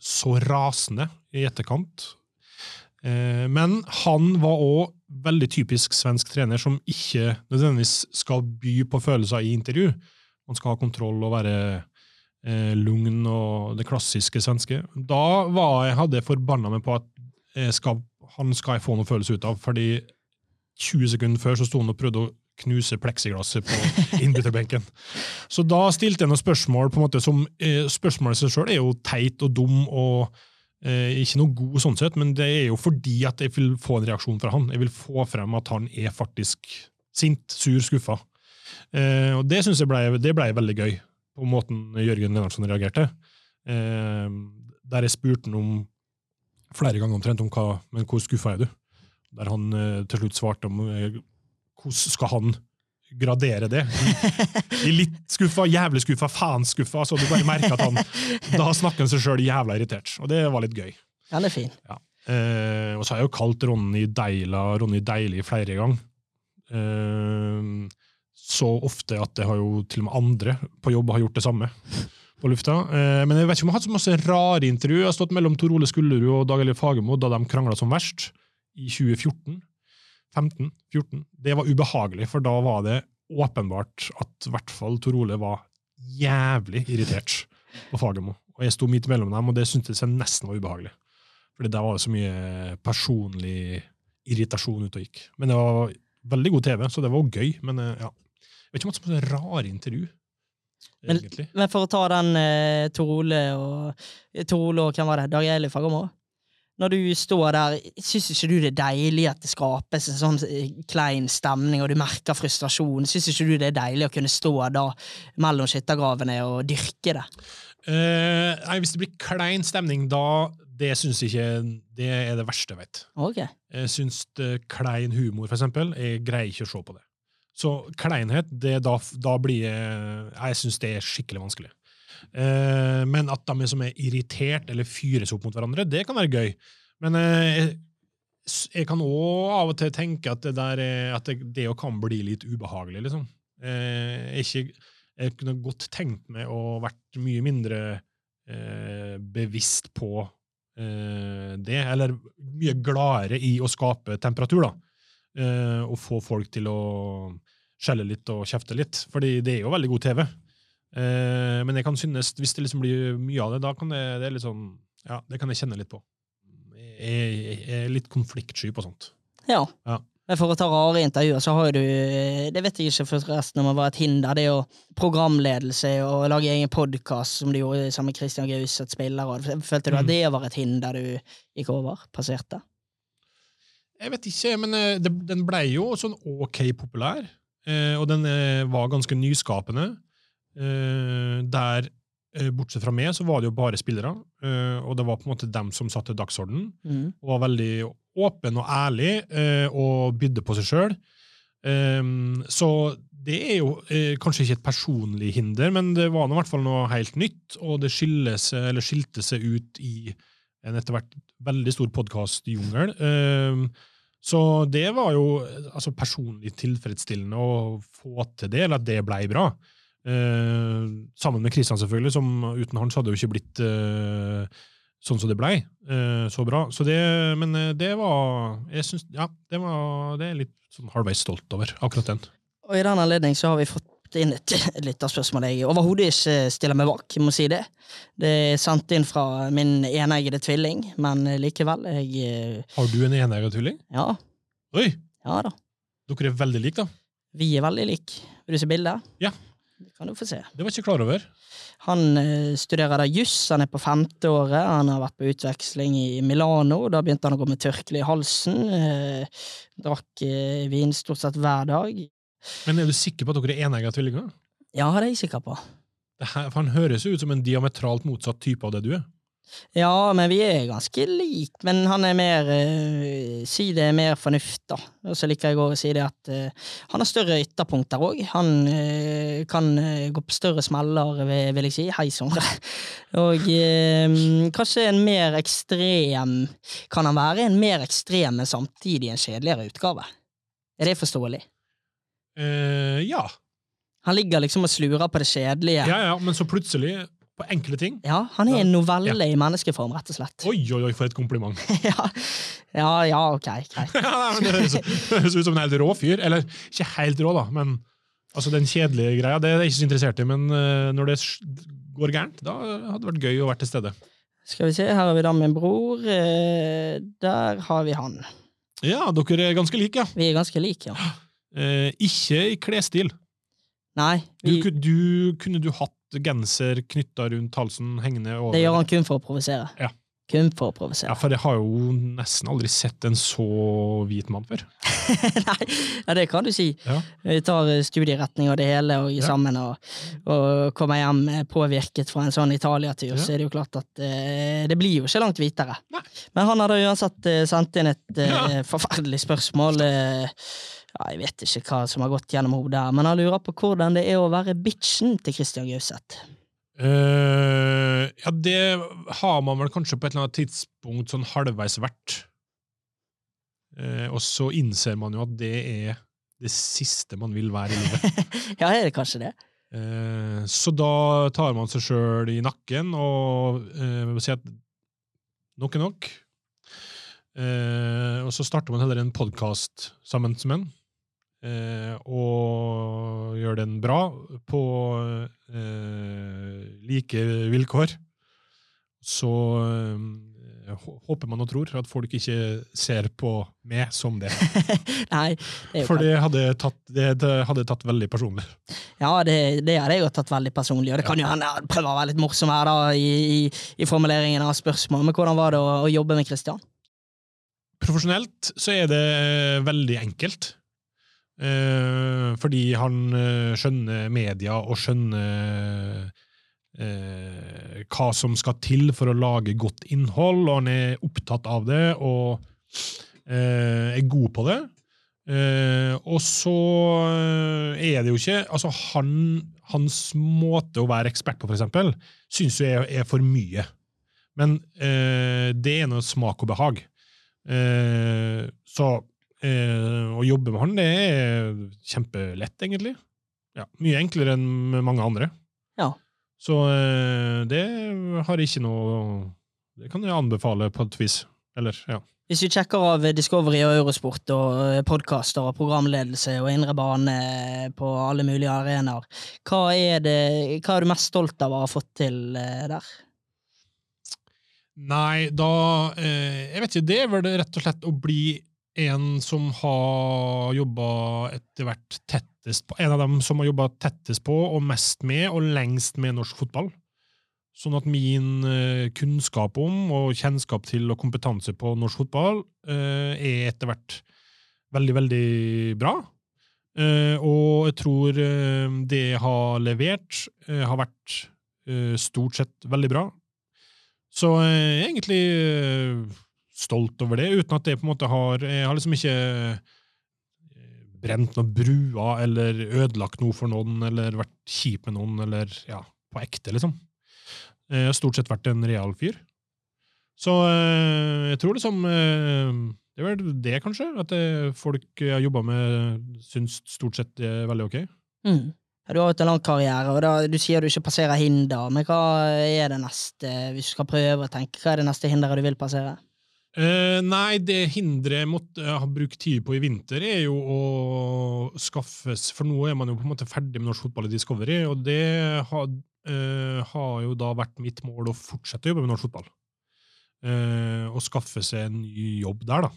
så rasende i etterkant. Eh, men han var òg veldig typisk svensk trener som ikke nødvendigvis skal by på følelser i intervju. Man skal ha kontroll og være eh, lugn og det klassiske svenske. Da var jeg, hadde jeg forbanna meg på at skal, han skal jeg få noe følelse ut av, fordi 20 sekunder før så sto han og prøvde å knuse pleksiglasset på innbytterbenken. Så da stilte jeg noen spørsmål på en måte som eh, Spørsmålet i seg sjøl er jo teit og dum og eh, ikke noe god sånn sett, men det er jo fordi at jeg vil få en reaksjon fra han. Jeg vil få frem at han er faktisk sint, sur, skuffa. Eh, og det syns jeg ble, det ble veldig gøy, på måten Jørgen Lennartsen reagerte. Eh, der jeg spurte han om flere ganger omtrent om hva, men hvor skuffa er du? Der han eh, til slutt svarte om eh, hvordan skal han gradere det? I litt skuffa, jævlig skuffa, faen skuffa. Så du bare merker at han da snakker han seg sjøl jævla irritert. Og det var litt gøy. Den er fin. Eh, og så har jeg jo kalt Ronny Deila Ronny Deilig flere ganger. Eh, så ofte at det har jo til og med andre på jobb har gjort det samme på lufta. Eh, men jeg vet ikke om jeg har hatt så masse rare intervju. Jeg har stått mellom Tor Ole Skullerud og Dag Eilif Fagermo da de krangla som verst, i 2014. 15, 14. Det var ubehagelig, for da var det åpenbart at i hvert fall Tor Ole var jævlig irritert på Fagermo. Og jeg sto midt mellom dem, og det syntes jeg nesten var ubehagelig. Fordi der var det så mye personlig irritasjon ute og gikk. Men det var veldig god TV, så det var jo gøy. Men eh, ja. Jeg vet ikke om det var så rare intervju, Men-. Men for å ta den eh, Tor Ole og Tor Ole og hvem var det? Dag Eilif Fagermo? Når du står der, syns ikke du det er deilig at det skapes en sånn eh, klein stemning, og du merker frustrasjon? Syns ikke du det er deilig å kunne stå da mellom skyttergravene og dyrke det? Uh, nei, hvis det blir klein stemning, da Det syns ikke Det er det verste jeg vet. Okay. Jeg syns det- klein humor, for eksempel, jeg greier ikke å se på det. Så kleinhet, det da, da blir jeg Jeg syns det er skikkelig vanskelig. Eh, men at de som er irritert eller fyres opp mot hverandre, det kan være gøy. Men eh, jeg, kan òg av og til tenke at det der er, at det, kan bli litt ubehagelig, liksom. Eh, jeg, ikke, jeg kunne godt tenkt meg å vært mye mindre bevisst på det, eller mye gladere i å skape temperatur, da. Og få folk til å skjelle litt og kjefte litt, fordi det er jo veldig god TV. Eh, men jeg kan synes, hvis det liksom blir mye av det, da kan det, det litt sånn, ja, det kan jeg kjenne litt på. Jeg, jeg, jeg er litt konfliktsky på sånt. Ja. Ja. Men for å ta rare intervjuer, så har jo du Det vet jeg ikke forresten om det var et hinder. Det er jo programledelse og lage egen podkast, som du gjorde sammen med Christian Gauseth, spiller. og Følte du at Mm. det var et hinder du gikk over? Passerte? Jeg vet ikke, men eh, det, den ble jo sånn ok populær, eh, og den eh, var ganske nyskapende. Eh, der, eh, bortsett fra meg, så var det jo bare spillere, eh, og det var på en måte dem som satte dagsordenen, Mm. og var veldig åpen og ærlig, og bydde på seg sjøl. så det er jo kanskje ikke et personlig hinder, men det var i hvert fall noe helt nytt, og det seg, eller skilte seg ut i en etter hvert veldig stor podkastjungel. Um, så det var jo altså, personlig tilfredsstillende å få til det, eller at det blei bra. Eh, sammen med Kristian, selvfølgelig, som uten han så hadde jo ikke blitt eh, sånn som det blei. eh, så bra. Så det, men eh, det var Jeg synes, Ja, det, var, det er jeg litt sånn halvveis stolt over, akkurat den. Og i den anledning så har vi fått inn et, et lytterspørsmål jeg overhodet ikke stiller meg bak, jeg må si det. Det er sendt inn fra min eneggede tvilling, men likevel, jeg eh, Har du en eneggede tvilling? Ja, Oi! ja da. Dere er veldig like, da. Vi er veldig like. Vil du se bildet? Ja. Det kan du få se. Det var ikke klar over. Han eh, studerer da juss, han er på femte året, han har vært på utveksling i Milano. Da begynte han å gå med tørkle i halsen. Eh, drakk eh, vin stort sett hver dag. Men er du sikker på at dere er enegga tvillinger? Ja, det er jeg sikker på. Det her, Han høres jo ut som en diametralt motsatt type av det du er. Ja, men vi er ganske like. men han er mer eh, Si det er mer fornuft, da. Og så liker jeg å si det at eh, han har større ytterpunkter òg. Han eh, kan gå på større smeller, vil, vil jeg si. Hei, Sondre. Og kanskje en mer ekstrem Kan han være en mer ekstrem, men samtidig en kjedeligere utgave? Er det forståelig? Ja. Han ligger liksom og slurer på det kjedelige. ja, ja, men så plutselig, på enkle ting Ja, han er en novelle i menneskeform, rett og slett. Oi, oi, oi, for et kompliment! ja. ja, ja, ok, greit. Det høres, ut som en helt rå fyr. Eller ikke helt rå, da, men altså, den kjedelige greia det er jeg ikke så interessert i. Men uh, når det går gærent, da hadde det vært gøy å være til stede. Skal vi se, her har vi da min bror. Eh, der har vi han. Ja, dere er ganske like, ja. Vi er ganske like, ja. Eh, ikke i klesstil. Nei, vi, Du, du, kunne du hatt genser knytta rundt halsen, hengende over det gjør han kun for å provosere. Ja. Kun for å Ja, for jeg har jo nesten aldri sett en så hvit mann før. Nei, ja, det kan du si. Ja. Vi tar eh, studieretning og det hele og sammen og, og kommer hjem eh, påvirket fra en sånn Italia-tur, så er det jo klart at uh, det blir jo ikke langt hvitere. Nei. Men han hadde uansett uh, sendt inn et uh, forferdelig spørsmål. Eh, ja, jeg vet ikke hva som har gått gjennom hodet her, men han lurer på hvordan det er å være bitchen til Christian Gauseth. Uh, ja, det har man vel kanskje på et eller annet tidspunkt sånn halvveis vært. Uh, og så innser man jo at det er det siste man vil være i livet. ja, er det kanskje det? Uh, så da tar man seg sjøl i nakken og sier at nok er nok. Og så starter man heller en podkast sammen med en. Eh, og gjør den bra på eh, like vilkår. Så eh, håper man og tror at folk ikke ser på meg som det. Nei, det For det hadde tatt, det, det hadde tatt veldig personlig. Ja, det, det hadde jeg jo tatt veldig personlig, og det kan jo hende jeg prøver å være litt morsom her da, i, i, i formuleringen av spørsmål, men hvordan var det å, å jobbe med Christian? Profesjonelt så er det veldig enkelt. Eh, fordi han eh, skjønner media og skjønner eh, hva som skal til for å lage godt innhold, og han er opptatt av det og er god på det. Og så er det jo ikke Altså, han, hans måte å være ekspert på, eksempel, syns jo er, for mye. Men det er noe smak og behag. Eh, så eh, å jobbe med han, det er kjempelett, egentlig. Ja, mye enklere enn med mange andre. Ja. Så eh, det har ikke noe Det kan jeg anbefale på et vis. Eller, ja. Hvis vi sjekker av Discovery og Eurosport og podkaster og programledelse og indre bane på alle mulige arenaer, hva er, det, hva er du mest stolt av å ha fått til eh, der? Nei, da eh, Jeg vet ikke, det er vel rett og slett å bli en som har jobba etter hvert tettest på En av dem som har jobba tettest på og mest med og lengst med norsk fotball. Sånn at min eh, kunnskap om og kjennskap til og kompetanse på norsk fotball eh, er etter hvert veldig, veldig bra. Eh, og jeg tror eh, det jeg har levert, eh, har vært eh, stort sett veldig bra. Så egentlig stolt over det, uten at det på en måte har Jeg har liksom ikke eh, brent noen bruer eller ødelagt noe for noen eller vært kjip med noen eller ja, på ekte, liksom. Eh, Jeg har stort sett vært en real fyr. Så eh, jeg tror liksom eh, Det er vel det, kanskje, at eh, folk jeg har jobba med, syns stort sett er veldig ok. Mm. Du har jo en lang karriere, og da, du sier du ikke passerer hinder, men hva er det neste, hvis du skal prøve å tenke, hva er det neste hinderet du vil passere? Eh, nei, det hinderet jeg måtte ha brukt tid på i vinter, er jo å skaffes For nå er man jo på en måte ferdig med norsk fotball i Discovery, og det har, uh, har jo da vært mitt mål å fortsette å jobbe med norsk fotball. Eh, og skaffe seg en ny jobb der, da.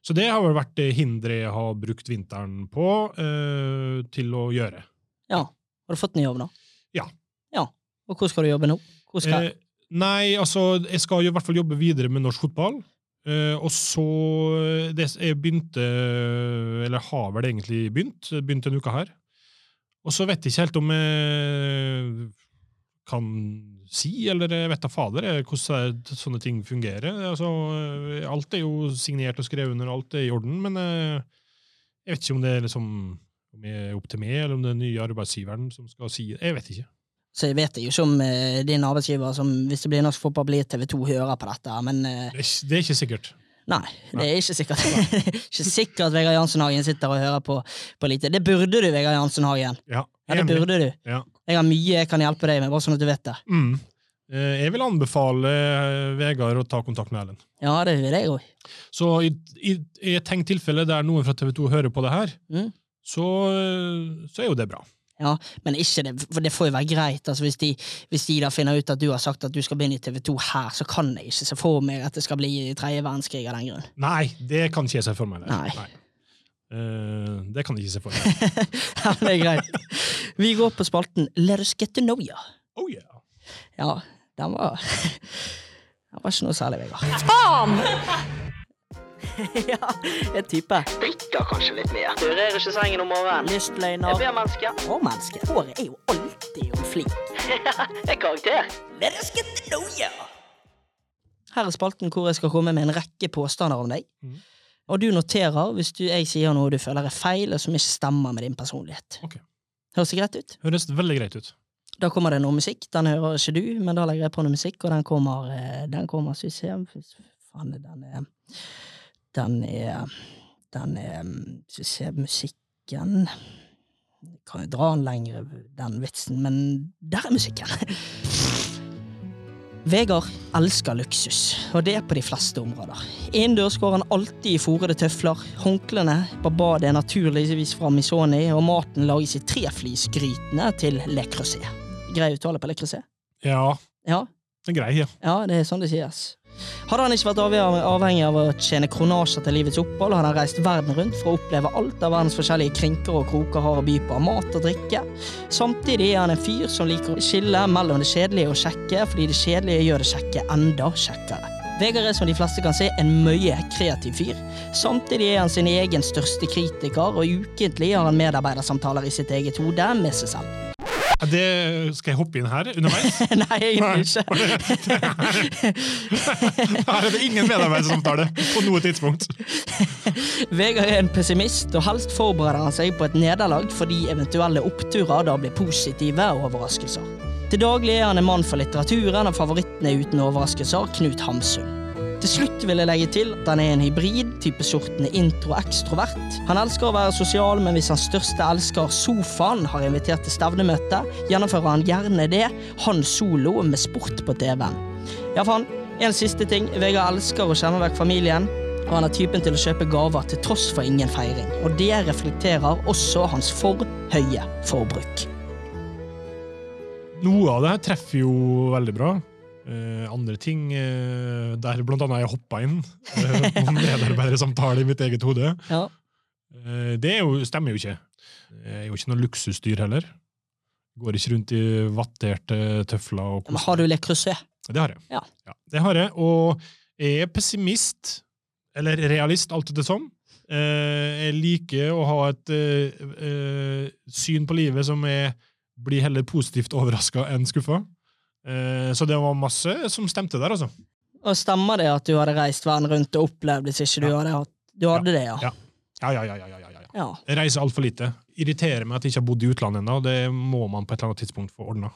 Så det har vel vært det hinderet jeg har brukt vinteren på eh, til å gjøre. Ja, har du fått en jobb da? Ja. Ja, og hvor skal du jobbe nå? Hvor skal... Eh, nei, altså, jeg skal jo i hvert fall jobbe videre med norsk fotball. Uh, og så det, Jeg begynte, eller har vel egentlig begynt, begynte en uke her. Og så vet jeg ikke helt om jeg kan si, eller jeg vet da fader eh, hvordan sånne ting fungerer. Altså, eh, alt er jo signert og skrevet under, alt er i orden, men eh, jeg vet ikke om det er liksom om jeg er opp til meg, eller om det er den nye arbeidsgiveren som skal si det. Jeg vet ikke. Så jeg vet ikke om uh, din arbeidsgiver, som hvis det blir norsk fotball, blir TV 2, hører på dette, men uh, Det er, det er ikke sikkert. nei, det er ikke sikkert. Er ikke sikkert at Vegard Jansen Hagen sitter og hører på, på lite. Det burde du, Vegard Jansen Hagen. Ja, Ja, det burde du. Ja. Jeg har mye jeg kan hjelpe deg med, bare sånn at du vet det. Mm. Eh, Jeg vil anbefale Vegard å ta kontakt med Erlend. Ja, det vil jeg òg. Så i, i, i et tenkt tilfelle der noen fra TV 2 hører på det her, Mm. så, så er jo det bra. Ja, men ikke det, for det får jo være greit. Altså, hvis, de, hvis de da finner ut at du har sagt at du skal begynne i TV 2 her, så kan jeg ikke se for meg at det skal bli tredje verdenskrig av den grunn. Nei, det kan ikke jeg se for meg. Nei. Eh, det kan jeg ikke se for meg. Ja, men det er greit. Vi går på spalten Let us get to know you. Oh yeah. Ja, den var Den var ikke noe særlig, Vegard. Faen! ja, en type. Drikker kanskje litt mer. Rører ikke sengen om morgenen. Lystløgner. Jeg blir menneske. Og menneske. Håret er jo alltid om flik. er karakter. Let us get to know you. Her er spalten hvor jeg skal komme med en rekke påstander om deg. Mm. Og du noterer hvis du, jeg sier noe du føler er feil, og som ikke stemmer med din personlighet. Okay. Høres det greit ut? Høres veldig greit ut. Da kommer det noe musikk. Den hører ikke du, men da legger jeg på noe musikk, og den kommer eh, Den kommer, skal vi se Faen, den er Den er Den er Hvis vi ser musikken Jeg kan jo dra den lenger, den vitsen, men der er musikken! Vegard elsker luksus, og det er på de fleste områder. Innendørs går han alltid i fòrede tøfler, håndklærne på badet er naturligvis fra Misoni, og maten lages i treflisgrytene til Le Creuset. Grei uttale på Le Creuset? Ja, Ja, det er grei, ja. ja, det er sånn det sies. Hadde han ikke vært avhengig av å tjene kronasjer til livets opphold, hadde han reist verden rundt for å oppleve alt av verdens forskjellige krinker og kroker har å by på av mat og drikke. Samtidig er han en fyr som liker å skille mellom det kjedelige og kjekke, fordi det kjedelige gjør det kjekke enda kjekkere. Vegard er som de fleste kan se en mye kreativ fyr. Samtidig er han sin egen største kritiker, og ukentlig har han medarbeidersamtaler i sitt eget hode med seg selv. Det skal jeg hoppe inn her underveis? Nei, egentlig ikke. Her er det ingen medarbeidersamtale på noe tidspunkt. Vegard er en pessimist, og helst forbereder han seg på et nederlag fordi eventuelle oppturer da blir positive overraskelser. Til daglig er han en mann for litteraturen, og favoritten er uten overraskelser Knut Hamsun. Til slutt vil jeg legge til at han er en hybrid, type sorten intro-ekstrovert. Han elsker å være sosial, men hvis hans største elsker, sofaen, har invitert til stevnemøte, gjennomfører han gjerne det, han solo, med sport på TV-en. Ja, faen. En siste ting. Vegard elsker å skjemme vekk familien. Og han er typen til å kjøpe gaver til tross for ingen feiring. Og det reflekterer også hans for høye forbruk. Noe av det her treffer jo veldig bra. Eh, andre ting, uh, der blant annet jeg hoppa inn uh, på medarbeidersamtale i mitt eget hode, Ja. Uh, det er jo, stemmer jo ikke. Jeg er jo ikke noe luksusdyr heller. Går ikke rundt i vatterte tøfler. Og Men har du Le Creuset? Det har jeg. Ja. det har jeg. Og jeg er pessimist, eller realist, alt etter som. Eh, jeg liker å ha et eh, eh, syn på livet som er, blir heller positivt overraska enn skuffa. Eh, så det var masse som stemte der, altså. Og stemmer det at du hadde reist verden rundt og opplevd hvis ikke du Ja. hadde hatt Du hadde det, ja? Ja. Ja, ja, ja, ja, ja, ja, ja. Jeg reiser altfor lite. Irriterer meg at jeg ikke har bodd i utlandet ennå. Det må man på et eller annet tidspunkt få ordna.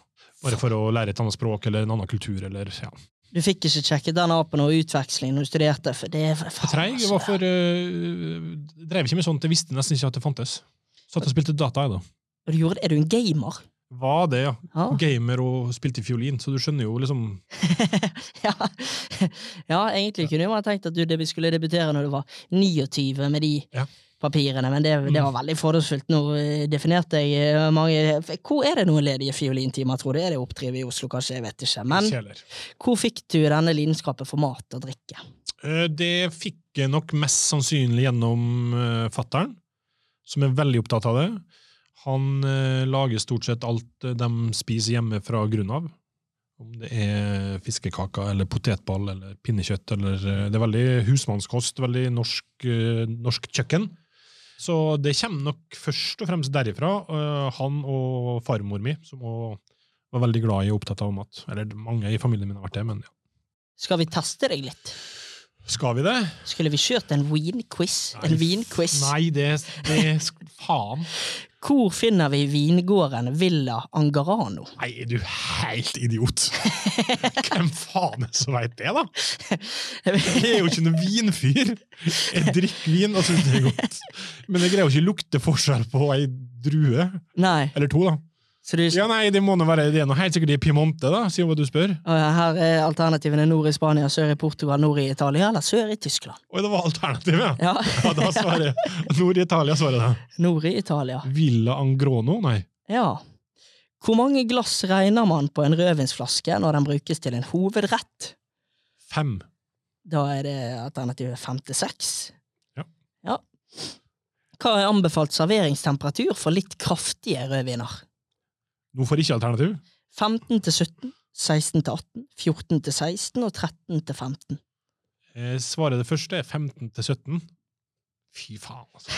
Bare for å lære et annet språk eller en annen kultur. eller ja. Du fikk ikke sjekket den av på noe utveksling når du studerte? For det for For treig. Jeg var for uh, Drev ikke med sånt. Jeg visste nesten ikke at det fantes. Satt og spilte data, jeg, da. Og? Er du en gamer? Var det, ja. Ja. Gamer og spilte fiolin, så du skjønner jo liksom ja. ja, egentlig kunne man tenkt at du skulle debutere når du var 29 med de Ja. papirene, men det, det var veldig fordomsfullt. Nå eh, definerte jeg eh, mange Hvor er det noen ledige fiolintimer, tror du? Er det oppdrivet i Oslo, kanskje? Jeg vet ikke. Men hvor fikk du denne lidenskapen for mat og drikke? Eh, Det fikk jeg nok mest sannsynlig gjennom fattern, som er veldig opptatt av det. Han eh, lager stort sett alt eh, de spiser hjemme fra grunn av. Om det er fiskekaker eller potetball eller pinnekjøtt. Eller, eh, det er veldig husmannskost, veldig norsk, eh, norsk kjøkken. Så det kommer nok først og fremst derifra. han og farmor mi, som òg var veldig glad i og opptatt av mat. Eller mange i familien min har vært det, men ja. Skal vi teste deg litt? Skal vi det? Skulle vi kjørt en win-quiz? En vinquiz? Nei, det, det Faen. Hvor finner vi vingården Villa Angarano? Nei, er du helt idiot? Hvem faen er det som veit det, da? Jeg er jo ikke noen vinfyr. Jeg drikker vin og syns det er godt. Men jeg greier jo ikke lukte forskjell på ei drue. Nei, Eller to, da. Du Ja, nei, Det må nå være det er noe helt sikkert i Piemonte, da, siden hva du spør. Ja, Her er alternativene nord i Spania, sør i Portugal, nord i Italia eller sør i Tyskland. Oi, det var alternativet, ja. Ja, da svarer. Nord i Italia svarer det. nord i Italia. Villa Angrono? Nei. Ja. Hvor mange glass regner man på en rødvinsflaske når den brukes til en hovedrett? Fem. Da er det alternativet fem til seks. Ja. ja. Hva er anbefalt serveringstemperatur for litt kraftige rødviner? Nå får ikke alternativ. 15 til 17, 16 til 18, 14 til 16 og 13 til 15. Eh, Svaret det første er 15 til 17. Fy faen, altså.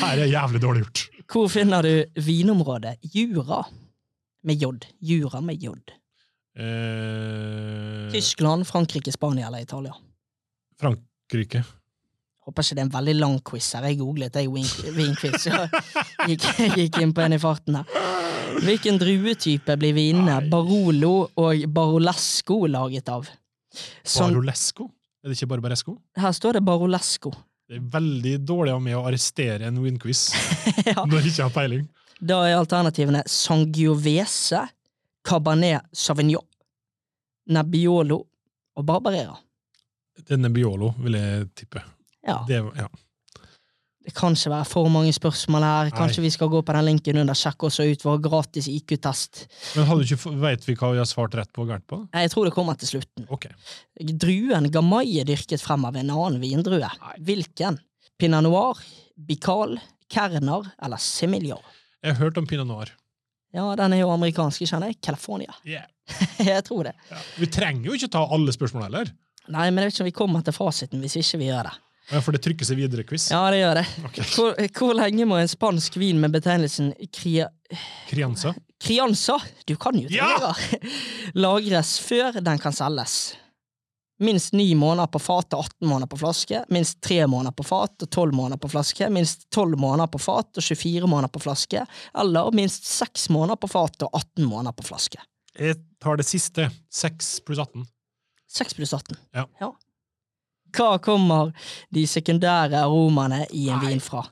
Her er jævlig dårlig gjort. Hvor finner du vinområdet Jura? Med J. Jura med J. Eh, Tyskland, Frankrike, Spania eller Italia? Frankrike. Håper ikke det er en veldig lang quiz her. Jeg googlet jeg vin- vinquiz, jeg gikk, gikk inn på en i farten her. Hvilken druetype blir vinene. Barolo og Barolesco laget av? Sånn, Barolesco? Er det ikke Barbaresco? her står det Barolesco. Det er veldig dårlig av meg å arrestere en win-quiz ja. når jeg ikke har peiling. Da er alternativene Sangiovese, Cabernet Sauvignon, Nebbiolo og Barbarera. Det er Nebbiolo, vil jeg tippe. Ja, Det, ja. det kan ikke være for mange spørsmål her. Kanskje Nei. vi skal gå på den linken under, Sjekk også ut vår gratis IQ-test. Men hadde du ikke, vet vi hva vi har svart rett på og gærent på? Nei, Jeg tror det kommer til slutten. Okay. Druen Gamay er dyrket frem av en annen vindrue. Hvilken? Pinot Noir, Bical, Kerner eller Semillon? Jeg har hørt om pinot noir. Ja, den er jo amerikansk, kjenner jeg. California. Yeah. jeg tror det. Ja. Vi trenger jo ikke ta alle spørsmål heller, Nei, men jeg vet ikke om vi kommer til fasiten hvis ikke vi gjør det. Ja, for det trykker seg videre-quiz. Ja, det gjør det. Okay. Hvor, hvor lenge må en spansk vin med betegnelsen cria, Crianza. Crianza, du kan jo Ja! lagres før den kan selges? Minst ni måneder på fat og 18 måneder på flaske. Minst tre måneder på fat og 12 måneder på flaske. Minst 12 måneder på fat og 24 måneder på flaske. Eller minst 6 måneder på fat og 18 måneder på flaske. Jeg tar det siste. 6 pluss 18. 6 pluss 18. Ja. Ja. Hva kommer de sekundære aromaene i en Nei. vin fra?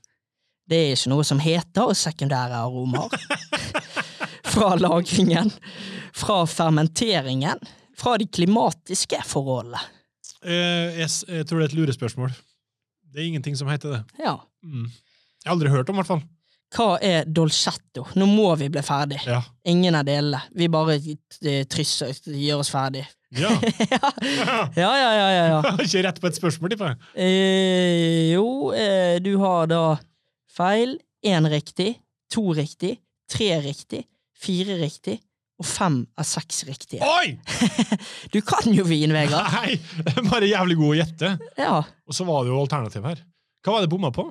Det er ikke noe som heter sekundære aromaer. fra lagringen, fra fermenteringen, fra de klimatiske forholdene. Eh, jeg, jeg tror det er et lurespørsmål. Det er ingenting som heter det. Ja. Mm. Jeg har aldri hørt om, i hvert fall. Hva er dolcetto? Nå må vi bli ferdig. Ja. Ingen av delene. Vi bare eh, trysser, gjør oss ferdig. ja. ja, ja, ja, ja, ja. Ikke rett på et spørsmål, tipper jeg. Eh, jo, eh, du har da feil. Én riktig, to riktig, tre riktig, fire riktig og fem av seks riktige. Oi! Du kan jo vin, Vegard! Nei! Bare jævlig god å gjette. Ja. Og så var det jo alternativ her. Hva var det bomma på?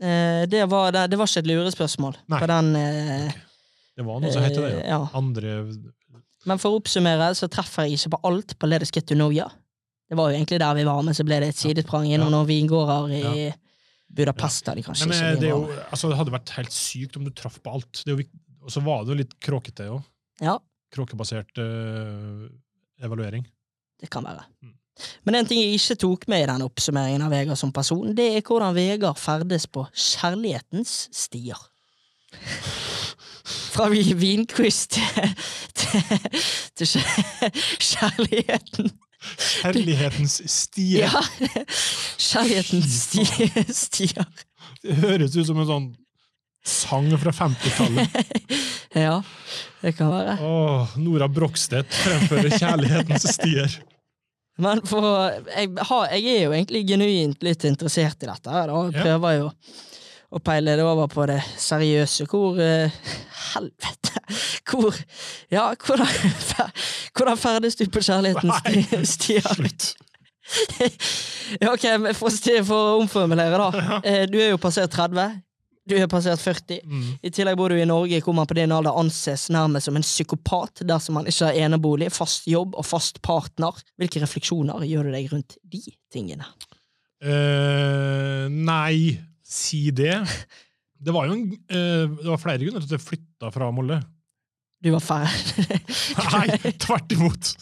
Eh, det, var, det, det var ikke et lurespørsmål Nei. på den eh, Det var noe som heter det. ja. ja. Andre Men for å oppsummere så treffer jeg ikke på alt på Let us get to know ya. Det var jo egentlig der vi var, men så ble det et sidesprang innom noen vingårder i. Budapest. Ja. kanskje Men det, jo, altså, det hadde vært helt sykt om du traff på alt. Og så var det jo litt kråkete òg. Ja, Kråkebasert øh, evaluering. det kan være. Mm. Men en ting jeg ikke tok med i den oppsummeringen av Vegard som person, det er hvordan Vegard ferdes på kjærlighetens stier. Fra vi- vinquiz til, til, til kjærligheten. Kjærlighetens stier. Ja, kjærlighetens sti- stier. Det høres ut som en sånn sang fra 50-tallet. Ja, det kan være. Åh, Nora Brogstedt fremfører 'Kjærlighetens stier'. Men for jeg, har, jeg er jo egentlig genuint litt interessert i dette. da. Jeg prøver jo å peile det over på det seriøse. Hvor eh, Helvete! Hvor Ja, hvordan, hvordan ferdes du på kjærlighetens Nei, sti- stier? Ja, ok, for, å sti- for å omformulere, da. Eh, Du er jo passert 30. Du er passert 40. Mm. I tillegg bor du i Norge, hvor man på din alder anses nærmest som en psykopat dersom man ikke har enebolig, fast jobb og fast partner. Hvilke refleksjoner gjør du deg rundt de tingene? Uh, nei, si det. Det var jo en, eh, det var flere grunner til at jeg flytta fra Molde. Du var ferdig. Nei, tvert imot.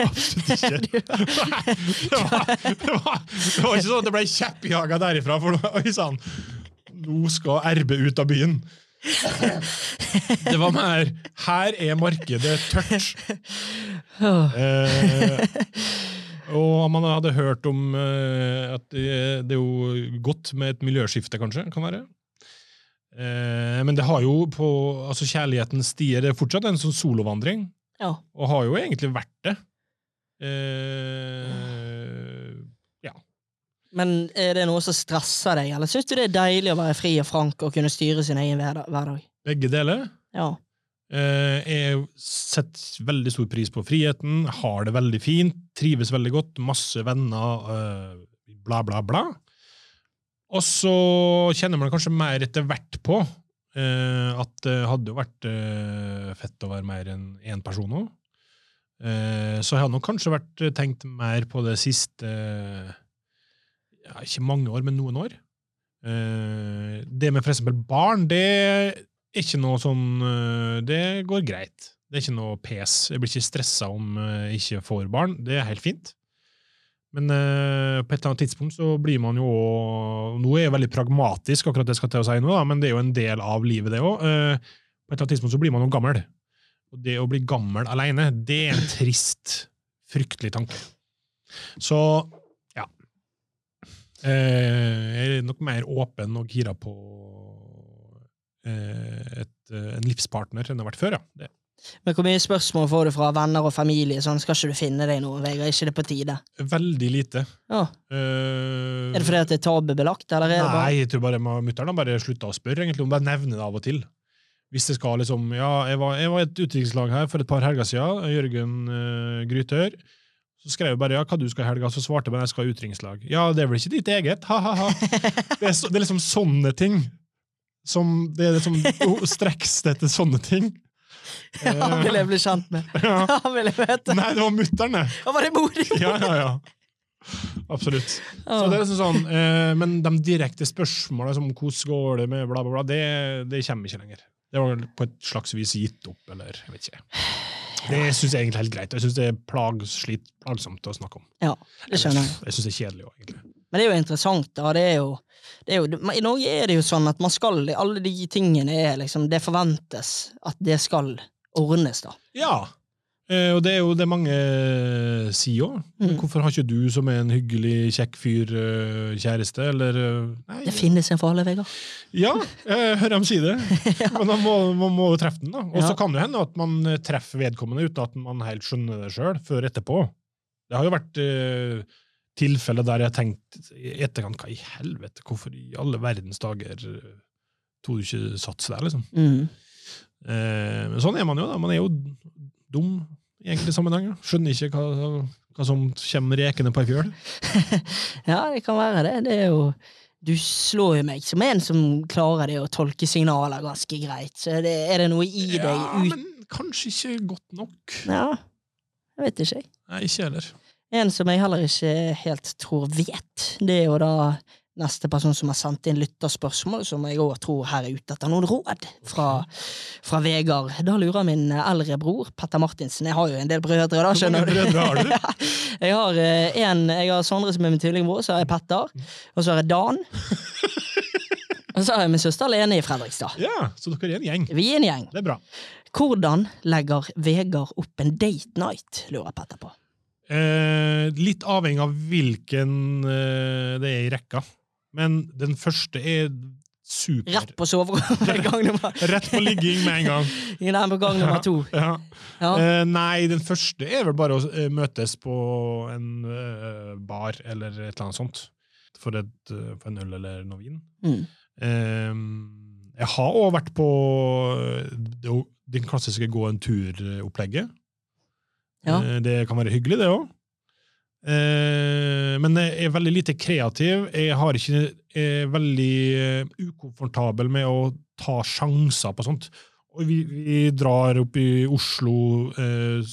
Absolutt ikke. Nei, det, var, det, var, det var ikke sånn at det ble kjeppjaga derifra. For oi sann, nå skal RB ut av byen. Det var mer Her er markedet tørt. Eh, og man hadde hørt om uh, at det, det er jo godt med et miljøskifte, kanskje. kan være. Uh, men det har jo på altså kjærlighetens stier det er fortsatt en sånn solovandring, Ja. og har jo egentlig vært det. Uh, ja. Men er det noe som stresser deg, eller syns du det er deilig å være fri og frank og kunne styre sin egen hverdag? Begge deler. Ja. Eh, jeg setter veldig stor pris på friheten, har det veldig fint, trives veldig godt, masse venner, eh, bla, bla, bla. Og så kjenner man kanskje mer etter hvert på eh, at det hadde jo vært fett å være mer enn én person òg. Så jeg har nok kanskje vært tenkt mer på det siste ja, Ikke mange år, men noen år. Det med eksempel barn, det ikke noe sånn eh, Det går greit. Det er ikke noe pes. Jeg blir ikke stressa om jeg ikke får barn. Det er helt fint. Men uh, på et eller annet tidspunkt så blir man jo også- Nå er jeg veldig pragmatisk, akkurat det jeg skal til å si nå, da, men det er jo en del av livet, det òg. på et eller annet tidspunkt så blir man jo gammel. Og det å bli gammel alene, det er en trist, fryktelig tanke. Så ja. Uh, jeg er nok mer åpen og gira på eh, et, eh, en livspartner enn det har vært før, ja. Det. Men hvor mye spørsmål får du fra venner og familie? Sånn, skal ikke du finne deg noe, Vegard? Ikke det på tide? Veldig lite. Ja. Uh, Er det fordi at det er tabubelagt, eller er det bare Nei, jeg tror bare mutter'n bare slutta å spørre, egentlig. Hun bare nevner det av og til. Hvis det skal liksom Ja, jeg var, jeg var i et utenrikslag her for et par helger siden. Jørgen uh, Grytør. Så skrev jeg bare ja, hva du skal i helga, så svarte jeg bare jeg skal i utringslag. Ja, det er vel ikke ditt eget? Ha-ha-ha. Det, er så- det er liksom sånne ting. Som, det er det som Streks det etter sånne ting. Ja, Han vil jeg bli kjent med. Ja. Han vil jeg møte. Nei, det var mutter'n, det. Var det mor? Ja, ja, ja. Absolutt. Så det er liksom sånn, eh, Men de direkte spørsmålene som hvordan går det med bla, bla, bla, det, det kommer ikke lenger. Det var på et slags vis gitt opp, eller jeg vet ikke. Det syns jeg egentlig er helt greit. Jeg syns det er plagslitt, plagsomt å snakke om. Ja, det skjønner jeg. Jeg syns det er kjedelig òg, egentlig. Men det er jo interessant, da. Det er jo, det er jo, I Norge er det jo sånn at man skal Alle de tingene er liksom Det forventes at det skal ordnes, da. Ja. Eh, og det er jo det mange sier òg. Mm. Hvorfor har ikke du, som er en hyggelig, kjekk fyr, eh, kjæreste, eller eh, Nei, Det finnes en for alle, Vegard. Ja, jeg hører dem si det. Men man må, man må treffe den. da. Og så Ja. kan det hende at man eh, treffer vedkommende uten at man helt skjønner det sjøl, før etterpå. Det har jo vært eh, tilfeller der jeg har tenkt i etterkant hva i helvete, hvorfor i alle verdens dager eh, tok du ikke sats der, liksom. Mm. Eh, men sånn er man jo, da. Man er jo dum i enkelte sammenhenger. Skjønner ikke hva, hva som kommer rekende på ei fjøl. Ja, det kan være det. Det er jo Du slår jo meg som en som klarer det å tolke signaler ganske greit. Så er det, er det noe i deg Ja, ut men kanskje ikke godt nok. Ja, jeg vet ikke. Nei, ikke heller. En som jeg heller ikke helt tror vet, det er jo da neste person som har sendt inn lytterspørsmål, som jeg òg tror her er ute etter noen råd fra, fra Vegard. Da lurer min eldre bror, Petter Martinsen Jeg har jo en del brødre, da, skjønner du. brødre har du? jeg har eh, en, jeg har Sondre som er min tvillingbror, så har jeg Petter, og så har jeg Dan. Og så har jeg min søster Lene i Fredrikstad. Ja, så dere er en gjeng. Vi er en gjeng. Det er bra. Hvordan legger Vegard opp en date night, lurer Petter på. Eh, litt avhengig av hvilken eh, det er i rekka. Men den første er super. Rett på soverommet gang nummer Rett på ligging med en gang. Nei, på gang nummer to. Ja. Ja. Eh, nei, den første er vel bare å eh, møtes på en eh, bar eller et eller annet sånt. For, et, eh, for en øl eller noe vin. Mm. Eh, jeg har òg vært på det, den klassiske gå en tur-opplegget. Ja. Eh, Det kan være hyggelig, det òg. Men jeg er veldig lite kreativ. Jeg har ikke, jeg er veldig eh, ukomfortabel med å ta sjanser på sånt. Og vi, vi drar opp i Oslo, eh,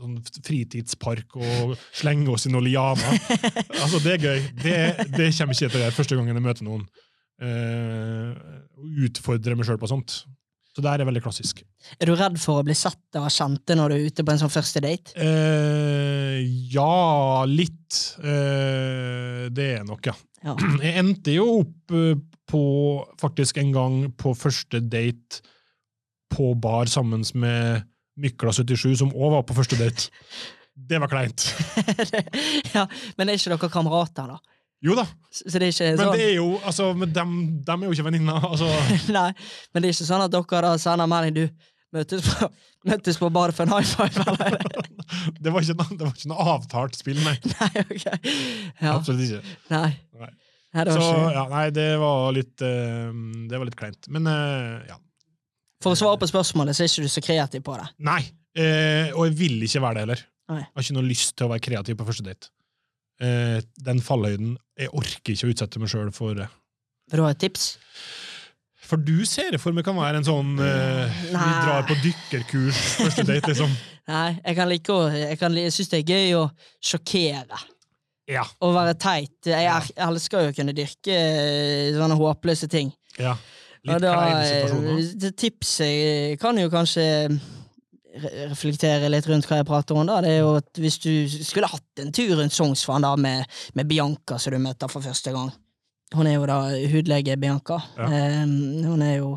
sånn fritidspark, og slenger oss i noen lianer. altså, det er gøy. Det, det kommer ikke til å gjøre første gangen jeg møter noen. utfordrer utfordre meg sjøl på sånt. Så det her er veldig klassisk. Er du redd for å bli sett av kjente når du er ute på en sånn første date? Eh, ja, litt. Eh, det er nok, ja. Ja. Jeg endte jo opp eh, på faktisk en gang på første date på bar sammen med Mykla77, som òg var på første date. Det var kleint. ja, men er ikke dere kamerater, da? Jo da, Så det men sånn det er jo altså, men dem, dem er jo ikke venninner. Altså, Nei, men det er ikke sånn at dere sender melding Du, møtes på, møtes på badet for en high five, eller? det, var ikke, det var ikke noe avtalt spill, nei. Nei, okay. Ja, Absolutt ikke. nei. Nei. Nei, det var ikke ja, nei, det var litt uh, Det var litt kleint. Men uh, ja. For å svare på spørsmålet, så er ikke du så kreativ på det. Nei. uh, og jeg vil ikke være det heller. Jeg har ikke noe lyst til å være kreativ på første date. Eh, den fallhøyden Jeg orker ikke å utsette meg sjøl for det. Vil du ha et tips? For du ser det for meg kan være en sånn eh, Vi drar på dykkerkurs første date, liksom. Nei, jeg kan like å Jeg, kan, jeg syns det er gøy å sjokkere. Ja. Å være teit. Jeg, ja. jeg elsker jo å kunne dyrke eh, sånne håpløse ting. ja. Litt da, kleine eh, situasjoner. det Tipset kan jo kanskje reflektere litt rundt hva jeg prater om. da Det er jo at Hvis du skulle hatt en tur rundt Sognsvann da med, med Bianca, som du møter for første gang Hun er jo da hudlege Bianca. Ja. Eh, hun er jo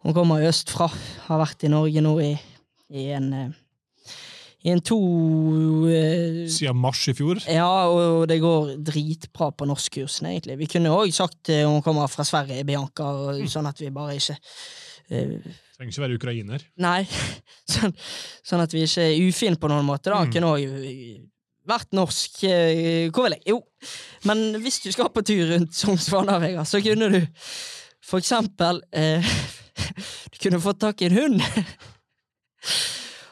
Hun kommer østfra. Har vært i Norge nå i, i en eh, I en to eh, Siden mars i fjor. ja, og det går dritbra på norskkursen, egentlig. Vi kunne òg sagt eh, hun kommer fra Sverige, Bianca, og, sånn at vi bare ikke eh, Trenger ikke være ukrainer. Nei, sånn, sånn at vi ikke er ufine på noen måte. da Mm. Kunne òg vært norsk. eh, Hvor vil jeg? Jo, men hvis du skal på tur rundt Sognsvann, Vegard, så kunne du for eksempel eh, Du kunne fått tak i en hund.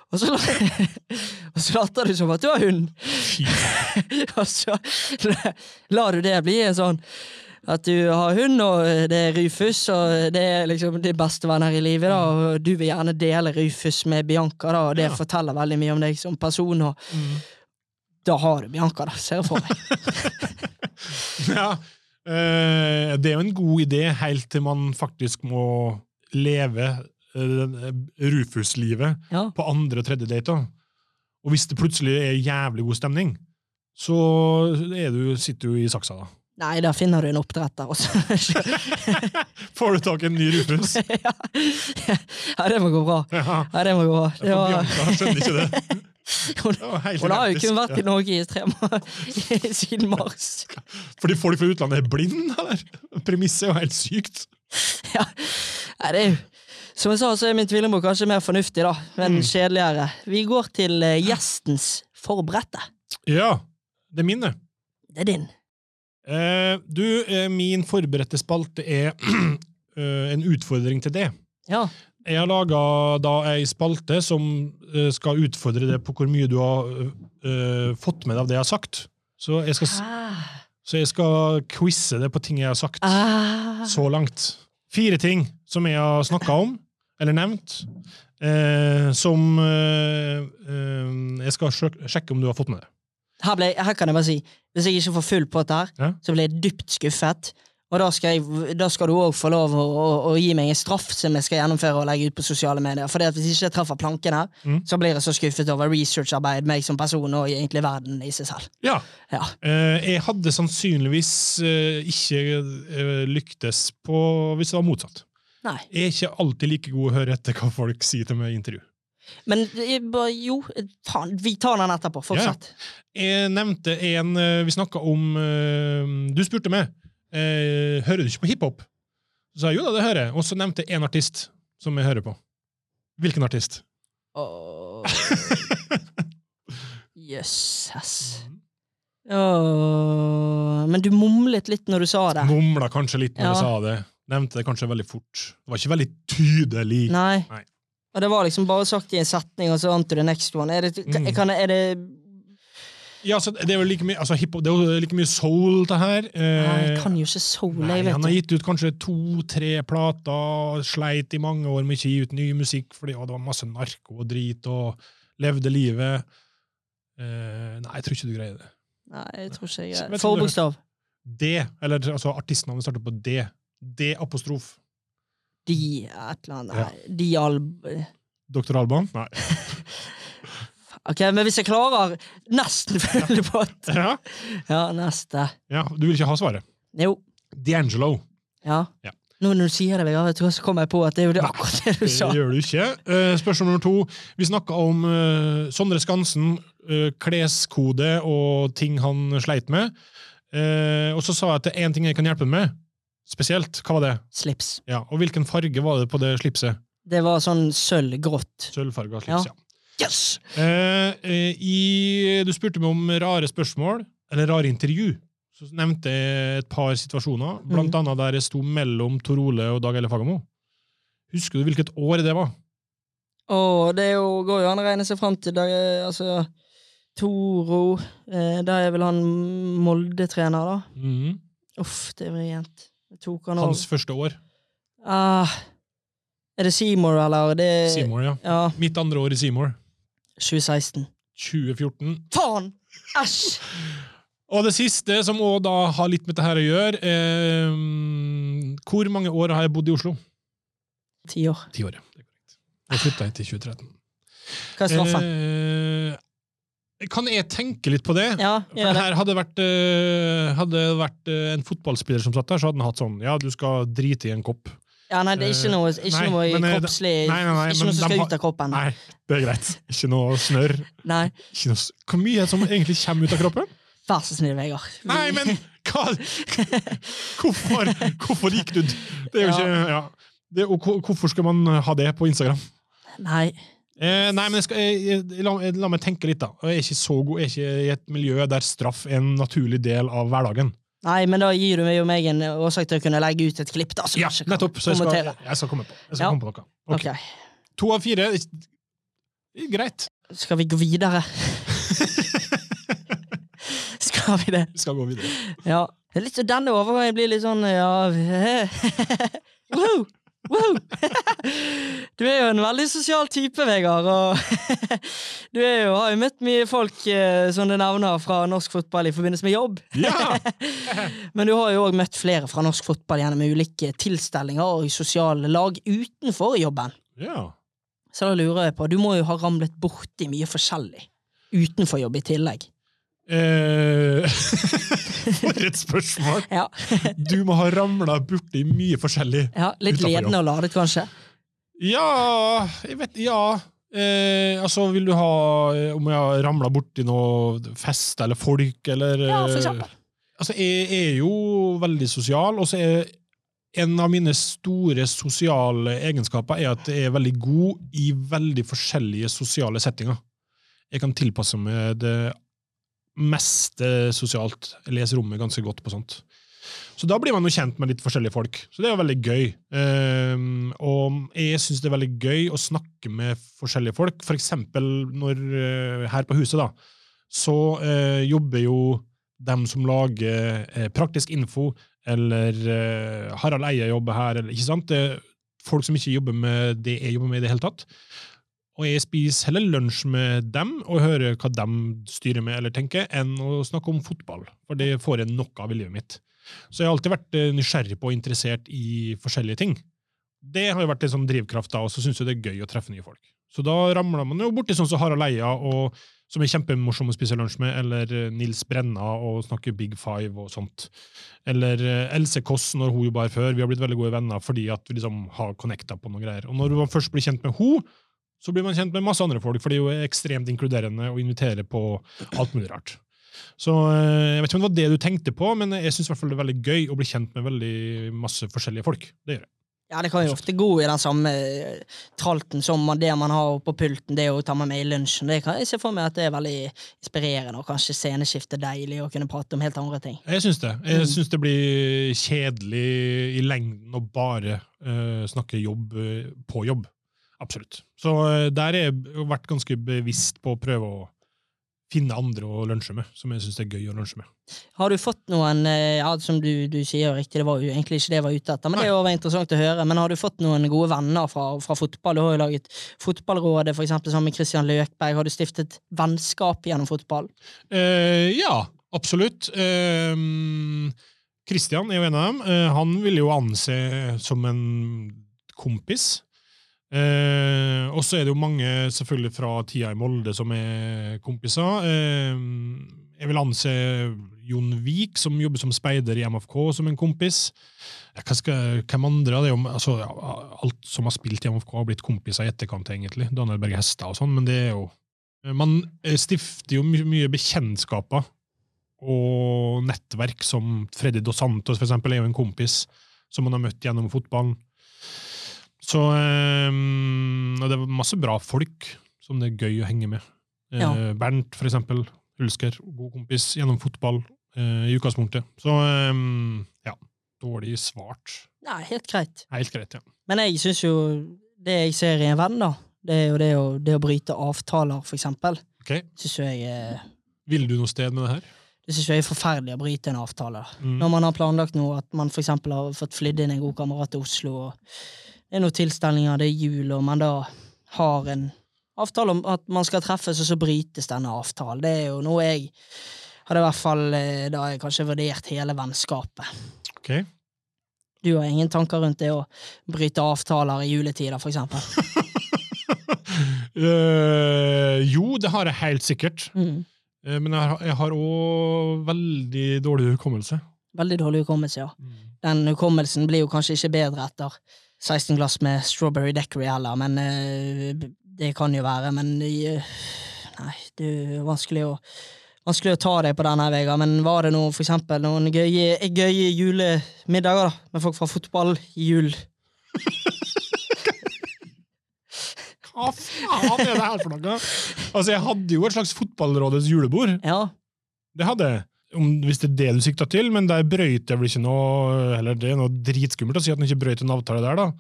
Og så, og så later du som at du har hund. og så lar du det bli en sånn at du har hund, og det er Rufus, og det er liksom de beste venner i livet, da, og du vil gjerne dele Rufus med Bianca, da, og det Ja. forteller veldig mye om deg som person, og da har du Bianca, da, ser jeg for meg. Ja, eh, det er jo en god idé helt til man faktisk må leve eh, Rufus-livet Ja. på andre og tredje date. Og hvis det plutselig er jævlig god stemning, så du, sitter du i saksa, da. Nei, da finner du en oppdretter, også. Får du tak i en ny Rufus? ja. det må gå bra. Ja. Det må gå bra. Det var, Bianca skjønner ikke det. hun, hun har jo kun vært i. Norge i tre måneder siden mars. Fordi folk fra utlandet er blinde, eller? Premisset er jo helt sykt. Ja. Nei, det er jo Som jeg sa, så er min tvillingbror kanskje mer fornuftig, da, men Mm. kjedeligere. Vi går til eh, gjestens forberedte. Ja, det er min, det. Det er din. Eh, du, eh, min forberedte spalte er eh, en utfordring til det. Ja. Jeg har laga ei spalte som skal utfordre deg på hvor mye du har eh, fått med deg av det jeg har sagt. Så jeg skal, Ah. så jeg skal quize deg på ting jeg har sagt Ah. så langt. Fire ting som jeg har snakka om, eller nevnt, eh, som eh, eh, jeg skal sjek- sjekke om du har fått med deg. Her, ble, her kan jeg bare si, hvis jeg ikke får full pott her, Ja. så blir jeg dypt skuffet. Og da skal, jeg, da skal du òg få lov å, å, å gi meg en straff som jeg skal gjennomføre og legge ut på sosiale medier. Fordi at Hvis ikke jeg treffer planken her, Mm. så blir jeg så skuffet over researcharbeid, meg som person og egentlig verden i seg selv. Ja, Ja. Eh, jeg hadde sannsynligvis eh, ikke eh, lyktes på hvis det var motsatt. Nei. Jeg er ikke alltid like god å høre etter hva folk sier til meg i intervju. Men eh, jo, faen, vi tar den etterpå. Fortsett. Jeg nevnte en eh, Vi snakka om eh, Du spurte meg hører du ikke på hiphop. Så sa jeg jo da, det hører jeg. Og så nevnte jeg én artist som jeg hører på. Hvilken artist? Jøsses. Oh, Men du mumlet litt når du sa det. Mumla kanskje litt når Ja. jeg sa det. Nevnte det kanskje veldig fort. Det var ikke veldig tydelig. Nei. Nei. Og det var liksom bare sagt i en setning, og så on to the next one. Er det, Mm. kan, er det Ja, så det er jo like mye altså, det er jo like mye soul, det her. Eh, Nei, Jeg kan jo ikke soul, jeg, vet du. han har gitt ut kanskje to-tre plater, sleit i mange år med ikke gi ut ny musikk fordi å, det var masse narko og drit, og levde livet. Eh, nei, jeg tror ikke du greier det. Nei, jeg tror ikke jeg greier det. Forbokstav. D, eller altså artistnavnet starter på D. D-apostrof. De et eller annet. Ja. De alb... Dr. Alban? Nei. Ok, men hvis jeg klarer nesten full pott Ja. Ja, neste. ja, du vil ikke ha svaret. Jo. D'Angelo. Ja. Ja. Nå når du sier det, Vegard, tror så kommer jeg på at det er jo det akkurat det du sa. Det gjør du ikke. Eh, spørsmål nummer to. Vi snakka om eh, Sondre Skansen, eh, kleskode og ting han sleit med. Og så sa jeg at det er én ting jeg kan hjelpe ham med. Spesielt. Hva var det? Slips. Ja, Og hvilken farge var det på det slipset? Det var sånn sølvgrått. Sølvfarga slips, ja. Yes! Eh, eh, i, du spurte meg om rare spørsmål, eller rare intervju. Så nevnte jeg et par situasjoner, blant mm. annet der jeg sto mellom Tor Ole og Dag Elle Fagermo. Husker du hvilket år det var? Å, det jo, går jo an å regne seg fram til da, eh, altså, Toro eh, Da er vel han Molde-trener, da. Mm. Uff, det er vrient. Han. Hans første år. Uh, er det Seymour, eller? Det Seymour, ja. Ja, Mitt andre år i Seymour. 2016. 2014. Faen! Æsj! Og det siste, som da har litt med dette her å gjøre eh, Hvor mange år har jeg bodd i Oslo? Ti år. Ti år, ja. Jeg flytta hit i 2013. Hva er straffen? Eh, kan jeg tenke litt på det? ja, For gjør det her hadde vært, eh, hadde vært eh, en fotballspiller som satt der, så hadde han hatt sånn Ja, du skal drite i en kopp. Ja, nei, det er ikke noe, ikke Nei, noe men, eh, kroppslig nei, nei, Ikke noe som skal ut av kroppen. Nei, det er greit. Ikke noe snørr. Hvor mye er det som egentlig kommer ut av kroppen? Vær så snill, Vegard. Nei, men hva Hvorfor, hvorfor gikk du Det er jo Ja. ikke ja. det, og Hvorfor skal man ha det på Instagram? Nei. Eh, nei, men skal, jeg, la, la meg tenke litt, da. Jeg er ikke så god, jeg er ikke i et miljø der straff er en naturlig del av hverdagen. Nei, men da gir du meg jo meg en årsak til å kunne legge ut et klipp. da, som Ja, kan nettopp. Så jeg skal, kommentere. jeg skal komme på, jeg skal Ja. komme på noe. Ok. Ok, To av fire. Greit. Skal vi gå videre? Skal vi det? Vi skal gå videre. Ja. Det er litt Denne overgangen blir litt sånn ja Woo! Du er jo en veldig sosial type, Vegard. Og du jo, har jo møtt mye folk eh, som du nevner fra norsk fotball i forbindelse med jobb. Ja! Men du har jo òg møtt flere fra norsk fotball gjennom ulike tilstelninger og sosiale lag utenfor jobben. ja. Så da lurer jeg på, du må jo ha ramlet borti mye forskjellig utenfor jobb i tillegg. Eh, for et spørsmål! Ja, Du må ha ramla borti mye forskjellig. ja Litt ledende og ladet, kanskje? Ja Jeg vet Ja. Eh, altså, vil du ha eh, Om jeg har ramla borti noe fest eller folk, eller Ja, for eh, eksempel. Altså, jeg er jo veldig sosial, og så er en av mine store sosiale egenskaper er at jeg er veldig god i veldig forskjellige sosiale settinger. Jeg kan tilpasse meg det meste sosialt. Jeg leser rommet ganske godt på sånt. Så da blir man jo kjent med litt forskjellige folk. Så det er jo veldig gøy. Ehm, og jeg syns det er veldig gøy å snakke med forskjellige folk. For eksempel når, eh, her på huset, da, så eh, jobber jo dem som lager eh, praktisk info, eller eh, Harald Eie jobber her, eller ikke sant? Det er folk som ikke jobber med det jeg jobber med i det hele tatt. Og jeg spiser heller lunsj med dem og hører hva de styrer med eller tenker, enn å snakke om fotball. For det får jeg nok av i livet mitt. Så jeg har alltid vært eh, nysgjerrig på og interessert i forskjellige ting. Det har jo vært sånn drivkraft da, og så syns jeg det er gøy å treffe nye folk. Så da ramler man jo borti sånn som Harald Eia, og, som er kjempemorsom å spise lunsj med, eller eh, Nils Brenna og snakke Big Five og sånt. Eller eh, Else Kåss, når hun jobba her før. Vi har blitt veldig gode venner fordi at vi liksom har connecta på noen greier. Og når man først blir kjent med henne, så blir man kjent med masse andre folk, for det er jo ekstremt inkluderende og inviterer på alt mulig rart. Så eh, Jeg vet ikke om det var det du tenkte på, men jeg syns det er veldig gøy å bli kjent med veldig masse forskjellige folk. Det gjør jeg. Ja, det kan jo ofte gå i den samme eh, tralten som det man har på pulten, det å ta med meg i lunsjen. Det kan jeg se for meg at det er veldig inspirerende, og kanskje sceneskifte deilig å kunne prate om helt andre ting. Jeg syns det. Jeg Mm. syns det blir kjedelig i lengden å bare uh, snakke jobb uh, på jobb. Absolutt. Så eh, der har jeg vært ganske bevisst på å prøve å finne andre å lunsje med, som jeg syns er gøy å lunsje med. Har du fått noen, eh, ja, som du, du sier riktig, det var jo egentlig ikke det jeg var ute etter, men det var interessant å høre, men har du fått noen gode venner fra, fra fotball? Du har jo laget Fotballrådet, for eksempel sammen med Christian Løkberg. Har du stiftet vennskap gjennom fotball? Eh, ja, absolutt. Eh, Christian er jo en av dem. Eh, han vil jo anse som en kompis. Eh, og så er det jo mange selvfølgelig fra tida i Molde som er kompiser. Eh, jeg vil anse Jon Vik, som jobber som speider i MFK, som en kompis. Skal, hvem andre? Det er jo, altså, alt som har spilt i MFK, har blitt kompiser i etterkant, egentlig. Daniel Berge Hestad og sånn, men det er jo Man eh, stifter jo my mye bekjentskaper og nettverk som Freddy Dos Santos, for eksempel, er jo en kompis som man har møtt gjennom fotballen. Så um, og det er masse bra folk som det er gøy å henge med. Ja. Uh, Bernt, for eksempel. Hulsker, god kompis gjennom fotball uh, i utgangspunktet. Så um, ja, dårlig svart. Nei, helt greit. Helt greit, ja. Men jeg syns jo Det jeg ser i en venn, da, det er jo det å, det å bryte avtaler, for eksempel. Okay. Syns jo jeg er Vil du noe sted med det her? det synes jeg er forferdelig å bryte en avtale. Mm. Når man har planlagt noe, at man for eksempel har fått flydd inn en god kamerat til Oslo, og det er noen tilstelninger, det er jul, og man da har en avtale om at man skal treffes, og så brytes denne avtalen. Det er jo noe jeg hadde i hvert fall eh, da jeg kanskje vurdert hele vennskapet. Ok. Du har ingen tanker rundt det å bryte avtaler i juletider, for eksempel? uh, jo, det har jeg helt sikkert. Mm. Uh, men jeg har- jeg har òg veldig dårlig hukommelse. Veldig dårlig hukommelse, ja. Mm. Den hukommelsen blir jo kanskje ikke bedre etter 16 glass med strawberry decory heller, men uh, det kan jo være. Men uh, nei, det er vanskelig å, vanskelig å ta deg på denne vega. Men var det noe, for eksempel noen gøye, gøye julemiddager da, med folk fra fotball i jul? Hva faen er det her for noe? Altså, jeg hadde jo et slags Fotballrådets julebord. Ja, Det hadde jeg. Om, hvis det er det du sikta til, men der brøyter jeg vel ikke noe Eller det er noe dritskummelt å si at han ikke brøyt en avtale der, da.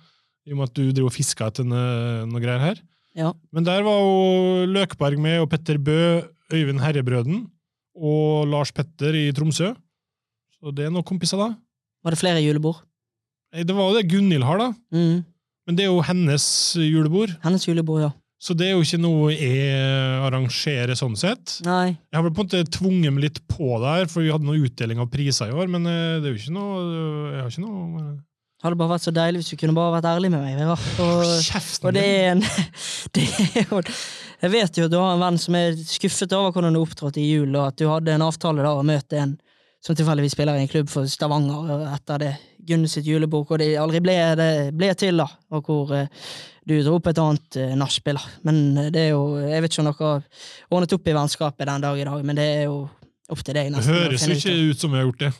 I og med at du driver og fiska etter noe, greier her. ja. Men der var jo Løkberg med, og Petter Bø, Øyvind Herrebrøden og Lars Petter i Tromsø. Så det er noen kompiser, da. Var det flere julebord? Det var jo det Gunhild har, da. Mm. Men det er jo hennes julebord. Hennes julebord, ja. Så det er jo ikke noe jeg arrangerer sånn sett. Nei. Jeg har vel på en måte tvunget meg litt på der, for vi hadde noe utdeling av priser i år, men eh, det er jo ikke noe Jeg har ikke noe eh, Hadde bare vært så deilig hvis du kunne bare vært ærlig med meg, Og, og det er en det er Jeg vet jo at du har en venn som er skuffet over hvordan du opptrådte i jul, og at du hadde en avtale da å møte en som tilfeldigvis spiller i en klubb for Stavanger etter det Gunne sitt julebok, og det aldri ble, det ble til, da. Og hvor eh, du dro på et annet uh, nachspiel. Men eh, det er jo Jeg vet ikke om dere har ordnet opp i vennskapet den dag i dag, men det er jo opp til deg. Nesten, det høres jo ut ikke ut som jeg har gjort det.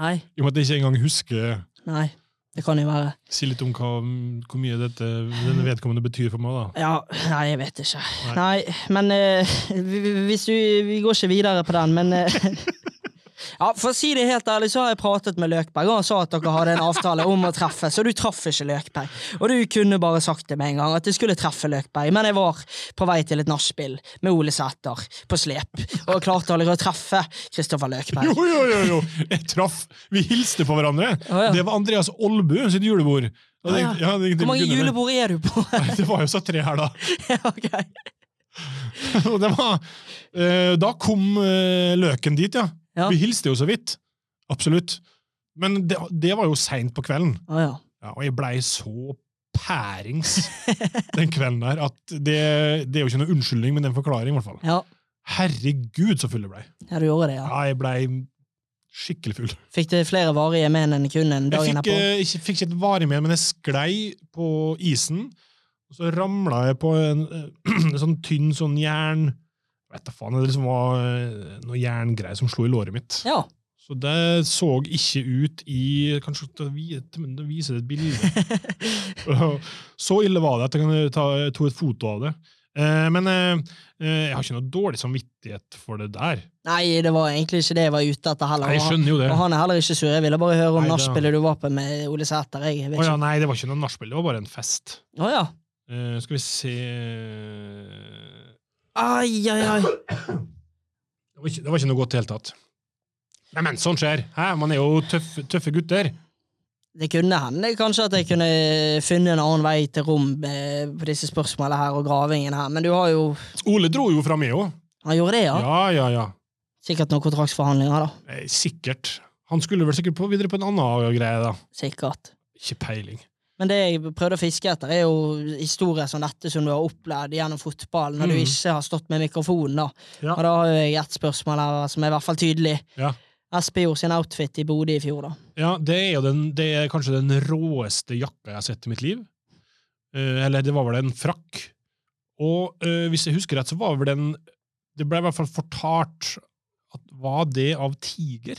Nei, I og med at jeg ikke engang husker nei. Det kan jo være. Si litt om hva, hvor mye dette, denne vedkommende betyr for meg, da. Ja, nei, jeg vet ikke. Nei. Nei, men uh, vi- vi- hvis du Vi går ikke videre på den, men eh, Ja, For å si det helt ærlig, så har jeg pratet med Løkberg, og han sa at dere hadde en avtale om å treffes, og du traff ikke Løkberg. Og du kunne bare sagt det med en gang, at du skulle treffe Løkberg, men jeg var på vei til et nachspiel med Ole Sæter på slep, og klarte aldri å treffe Kristoffer Løkberg. Jo, jo, jo! jo. Jeg traff Vi hilste på hverandre. Å, ja. Det var Andreas Olbu sitt julebord. Det- ja. ja, det- Hvor mange julebord er du på? Nei, Det var jo så tre her, da. Ja, ok. Og det var, eh, da kom eh, Løken dit, ja. Ja. Vi hilste jo så vidt. Absolutt. Men det, det var jo seint på kvelden, Ah, ja. ja, og jeg blei så pærings den kvelden der at det, det er jo ikke noe unnskyldning, men det er en forklaring, i hvert fall. Ja, Herregud, så full jeg blei. ja du gjorde det, ja. Ja, jeg blei skikkelig full. Fikk du flere varige men enn kun en Jeg dagen fikk, etterpå? eh, ikke, fikk ikke et varig men, men jeg sklei på isen, og så ramla jeg på en, eh, en sånn tynn sånn jern Jeg vet da faen, det liksom var eh, noe jerngreier som slo i låret mitt. Ja. Så det så ikke ut i Kanskje til å vi- til å vise et bilde. Så ille var det at jeg kan ta, jeg tok et foto av det. Eh, men eh, jeg har ikke noe dårlig samvittighet for det der. Nei, det var egentlig ikke det jeg var ute etter heller. Nei, jeg skjønner jo det. Og han er heller ikke sur. Jeg ville bare høre om Nei, det- nachspielet du var på med Ole Sæter. Jeg vet Å ja, nei, det var ikke noe nachspiel, det var bare en fest. Å ja. Eh, skal vi se Ai, ai, ai. Det var ikke, det var ikke noe godt i det hele tatt. Nei, men sånn skjer. Hæ? Man er jo tøffe, tøffe gutter. Det kunne hende kanskje at jeg kunne funnet en annen vei til rom eh, på disse spørsmålene her og gravingen her, men du har jo Ole dro jo fra meg òg. Han gjorde det, ja? Ja, ja, ja. Sikkert noen kontraktsforhandlinger, da. Eh, Sikkert. Han skulle vel sikkert på, videre på en annen greie, da. Sikkert. Ikke peiling. Men det jeg prøvde å fiske etter, er jo historier som dette som du har opplevd gjennom fotballen, når du Mm. ikke har stått med mikrofonen, da. Ja. Og da har jeg ett spørsmål her som er i hvert fall tydelig. Ja. Espejord sin outfit i Bodø i fjor, da. Ja, det er jo den, det er kanskje den råeste jakka jeg har sett i mitt liv. Eh, eller det var vel en frakk. Og eh, hvis jeg husker rett, så var vel den Det ble i hvert fall fortalt at Var det av tiger?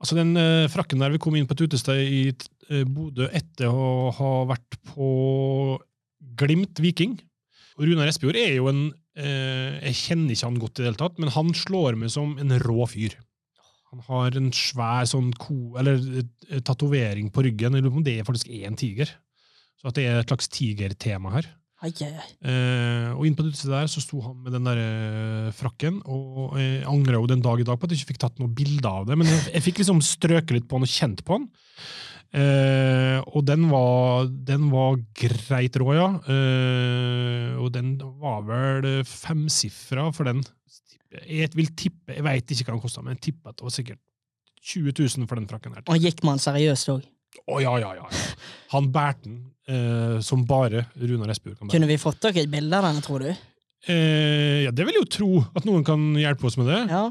Altså Den eh, frakken der vi kom inn på et utested i Bodø etter å ha vært på Glimt Viking. Runar Espejord er jo en eh, Jeg kjenner ikke han godt i det hele tatt, men han slår meg som en rå fyr. Han har en svær sånn ko, eller eh, tatovering på ryggen. Jeg lurer på om det faktisk er en tiger. Så at det er et slags tigertema her. Ai, ai, ai. Eh, og inn på det der så sto han med den der eh, frakken, og jeg angrer jo den dag i dag på at jeg ikke fikk tatt noe bilde av det, men jeg, jeg fikk liksom strøket litt på han og kjent på han. Eh, og den var, den var greit rå, ja. Eh, og den var vel femsifra for den. Jeg vil tippe, jeg veit ikke hva den kosta, men jeg tipper at det var sikkert 20 000 for den frakken her. Og gikk man seriøst òg? Å oh, ja, ja. ja. Han bærte den eh, som bare Runar Espejord kan bære. Kunne vi fått dere et bilde av denne, tror du? Eh, ja, det vil jeg jo tro at noen kan hjelpe oss med det. Ja.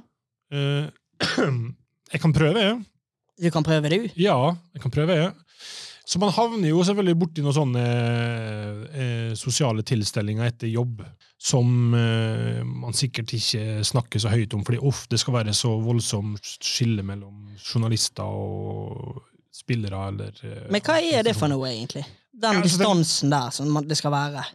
Eh, jeg kan prøve, jeg. Du kan prøve, du? Ja, jeg kan prøve, ja. Så man havner jo selvfølgelig borti noen sånne eh, sosiale tilstelninger etter jobb som eh, man sikkert ikke snakker så høyt om, fordi uff, det skal være så voldsomt skille mellom journalister og spillere, eller eh, Men hva er det for noe, egentlig? Den Ja, altså, det- distansen der som det skal være?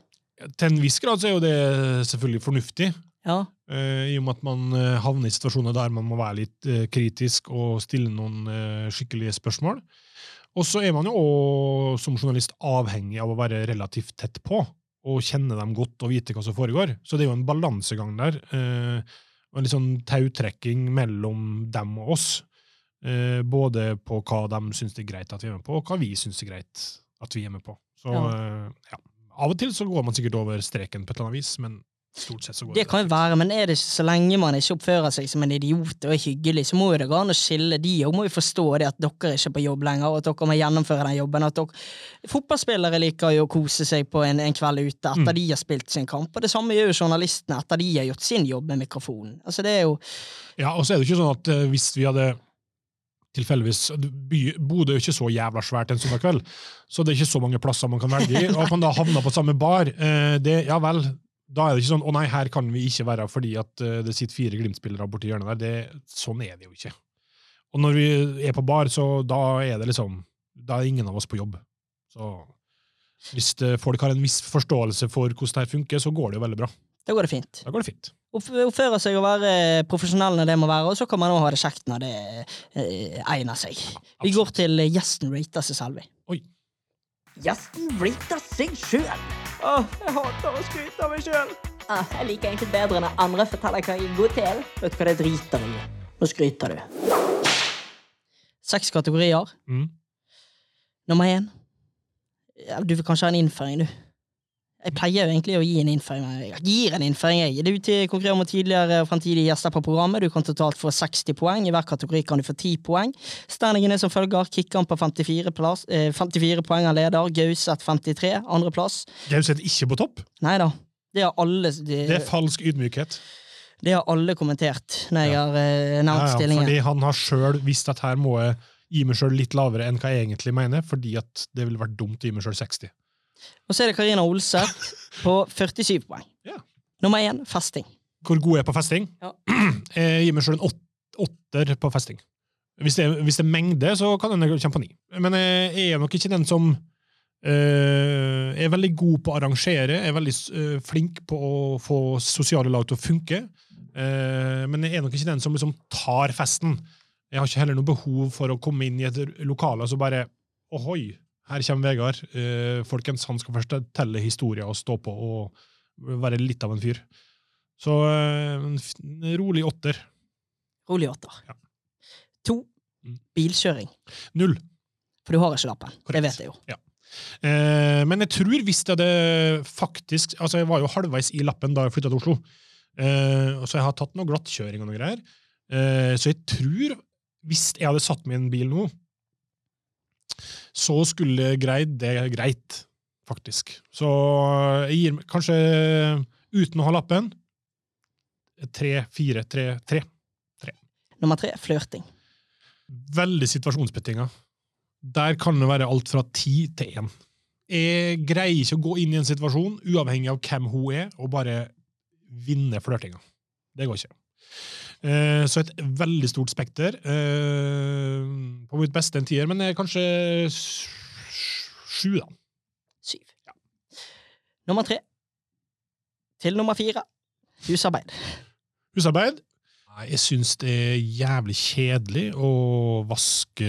Til en viss grad så er jo det selvfølgelig fornuftig. Ja. Eh, I og med at man eh, havner i situasjoner der man må være litt eh, kritisk og stille noen skikkelige spørsmål. Og så er man jo også, som journalist avhengig av å være relativt tett på og kjenne dem godt og vite hva som foregår. Så det er jo en balansegang der. og en litt sånn tautrekking mellom dem og oss. både på hva de syns det er greit at vi er med på, og hva vi syns det er greit at vi er med på. Så Ja. ja. Av og til så går man sikkert over streken på et eller annet vis, men stort sett så går Det kan jo være, men er det ikke så lenge man ikke oppfører seg som en idiot og er hyggelig, så må jo det gå an å skille. De òg må jo forstå det at dere er ikke på jobb lenger, og at dere må gjennomføre den jobben. At dere, fotballspillere liker jo å kose seg på en, en kveld ute etter Mm. de har spilt sin kamp, og det samme gjør jo journalistene etter de har gjort sin jobb med mikrofonen. Altså det er jo Ja, og så er det ikke sånn at uh, hvis vi hadde tilfeldigvis Bodø er jo ikke så jævla svært en søndag kveld, så det er ikke så mange plasser man kan velge i. Og at man da havner på samme bar, eh, det, ja vel, da er det ikke sånn 'Å nei, her kan vi ikke være fordi at eh, det sitter fire Glimt-spillere borti hjørnet der'. Det, sånn er det jo ikke. Og når vi er på bar, så da er det liksom Da er ingen av oss på jobb. Så hvis eh, folk har en viss forståelse for hvordan det her funker, så går det jo veldig bra. Da går det fint. Da går det fint. Opp- Oppføre seg og være profesjonell når det må være, og så kan man òg ha det kjekt når det eh, egner seg. Vi går til gjesten rater seg selv. Oi. Gjesten rater seg sjøl. Åh, jeg hater å skryte av meg sjøl. Ah, jeg liker egentlig bedre når andre forteller hva jeg er god til. Vet du hva det driter i? Nå skryter du. Seks kategorier. Mm. Nummer én. Ja, du vil kanskje ha en innføring, du. Jeg pleier jo egentlig å gi en innføring. Jeg gir en innføring, jeg. Du konkurrerer mot tidligere og fremtidige gjester på programmet. Du kan totalt få 60 poeng. I hver kategori kan du få 10 poeng. Standingen er som følger. Kikkan på 54, plass, eh, 54 poeng av leder. Gauseth 53, andreplass. Gauseth ikke på topp. Nei da. Det de, Det er falsk ydmykhet. det har alle kommentert når jeg Ja. har eh, nevnt Ja, ja, stillingen. fordi han har sjøl visst at her må jeg gi meg sjøl litt lavere enn hva jeg egentlig mener, fordi at det ville vært dumt å gi meg sjøl 60. Og så er det Karina Olseth på 47 poeng. Ja. Nummer én festing. Hvor god jeg er på festing? Ja. Jeg gir meg sjøl en åt, åtter på festing. Hvis det, hvis det er mengde, så kan den komme på ni. Men jeg er nok ikke den som øh, er veldig god på å arrangere, er veldig øh, flink på å få sosiale lag til å funke. Eh, men jeg er nok ikke den som liksom tar festen. Jeg har ikke heller noe behov for å komme inn i et lokale og så bare Ohoi, her kommer Vegard. Eh, folkens, han skal først telle historier og stå på og være litt av en fyr. Så eh, en rolig åtter. Rolig åtter. Ja. To Mm. bilkjøring. Null. For du har ikke lappen. Det vet jeg jo. Eh, men jeg tror hvis det hadde faktisk Altså, jeg var jo halvveis i lappen da jeg flytta til Oslo. Eh, så jeg har tatt noe glattkjøring og noe greier. Eh, så jeg tror, hvis jeg hadde satt meg i en bil nå, så skulle greid det greit, faktisk. Så jeg gir meg kanskje, uten å ha lappen, tre, fire, tre, tre. Nummer tre flørting. Veldig situasjonsbetinga. Der kan det være alt fra ti til én. Jeg greier ikke å gå inn i en situasjon, uavhengig av hvem hun er, og bare vinne flørtinga. Det går ikke. Eh, så et veldig stort spekter. Eh, på mitt beste en tier, men er kanskje sju, da. Syv. Nummer tre. Til nummer fire. Husarbeid. Husarbeid. Jeg syns det er jævlig kjedelig å vaske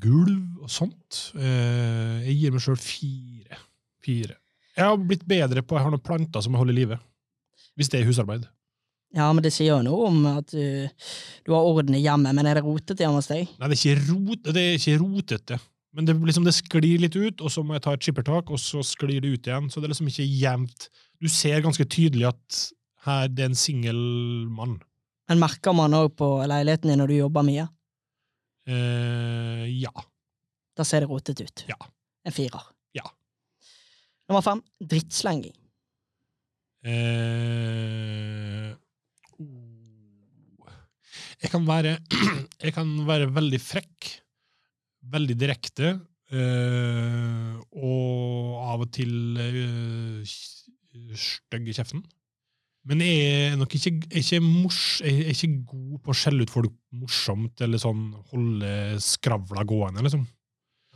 gulv og sånt. Eh, Jeg gir meg sjøl fire. fire. Jeg har blitt bedre på Jeg har noen planter som jeg holder i live. Hvis det er husarbeid. Ja, men det sier jo noe om at du, du har orden i hjemmet, men er det rotete hjemme hos deg? Nei, det er ikke, rot, det er ikke rotete. Men det, liksom, det sklir litt ut, og så må jeg ta et skippertak, og så sklir det ut igjen. Så det er liksom ikke jevnt. Du ser ganske tydelig at her det er en singel mann. Men merker man òg på leiligheten din når du jobber mye? Eh, ja. Da ser det rotete ut. Ja. En firer. Ja. Nummer fem. Drittslenging. Eh. Jeg, kan være, jeg kan være veldig frekk, veldig direkte, øh, og av og til øh, stygg i kjeften. Men jeg er nok ikke, er ikke, mors, jeg er ikke god på å skjelle ut folk morsomt, eller sånn holde skravla gående, liksom.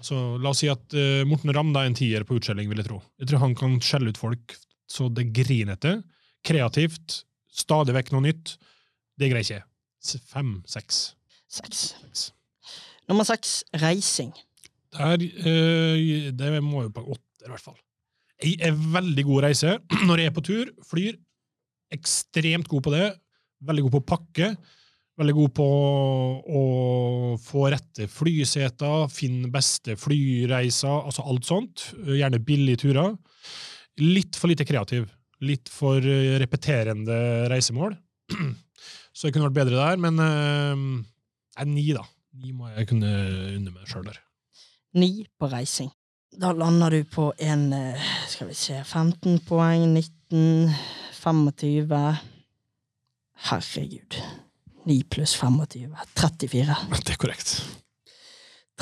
Så la oss si at uh, Morten Ramm er en tier på utskjelling, vil jeg tro. Jeg tror han kan skjelle ut folk så det griner etter. Kreativt, stadig vekk noe nytt. Det greier ikke jeg. Fem, seks. Seks. seks. Nummer seks. Reising. Der, eh, det må jo på åtte åtter, i hvert fall. Jeg er veldig god reise når jeg er på tur. Flyr. Ekstremt god på det. Veldig god på å pakke. Veldig god på å få rette flyseter, finne beste flyreiser, altså alt sånt. Gjerne billige turer. Litt for lite kreativ. Litt for eh, repeterende reisemål. Så jeg kunne vært bedre der, men eh, nei, ni, da. Ni må jeg kunne unne meg sjøl der. Ni på reising. Da lander du på en eh, Skal vi se 15 poeng, 19, 25 Herregud. 9 pluss 25 34. Det er korrekt.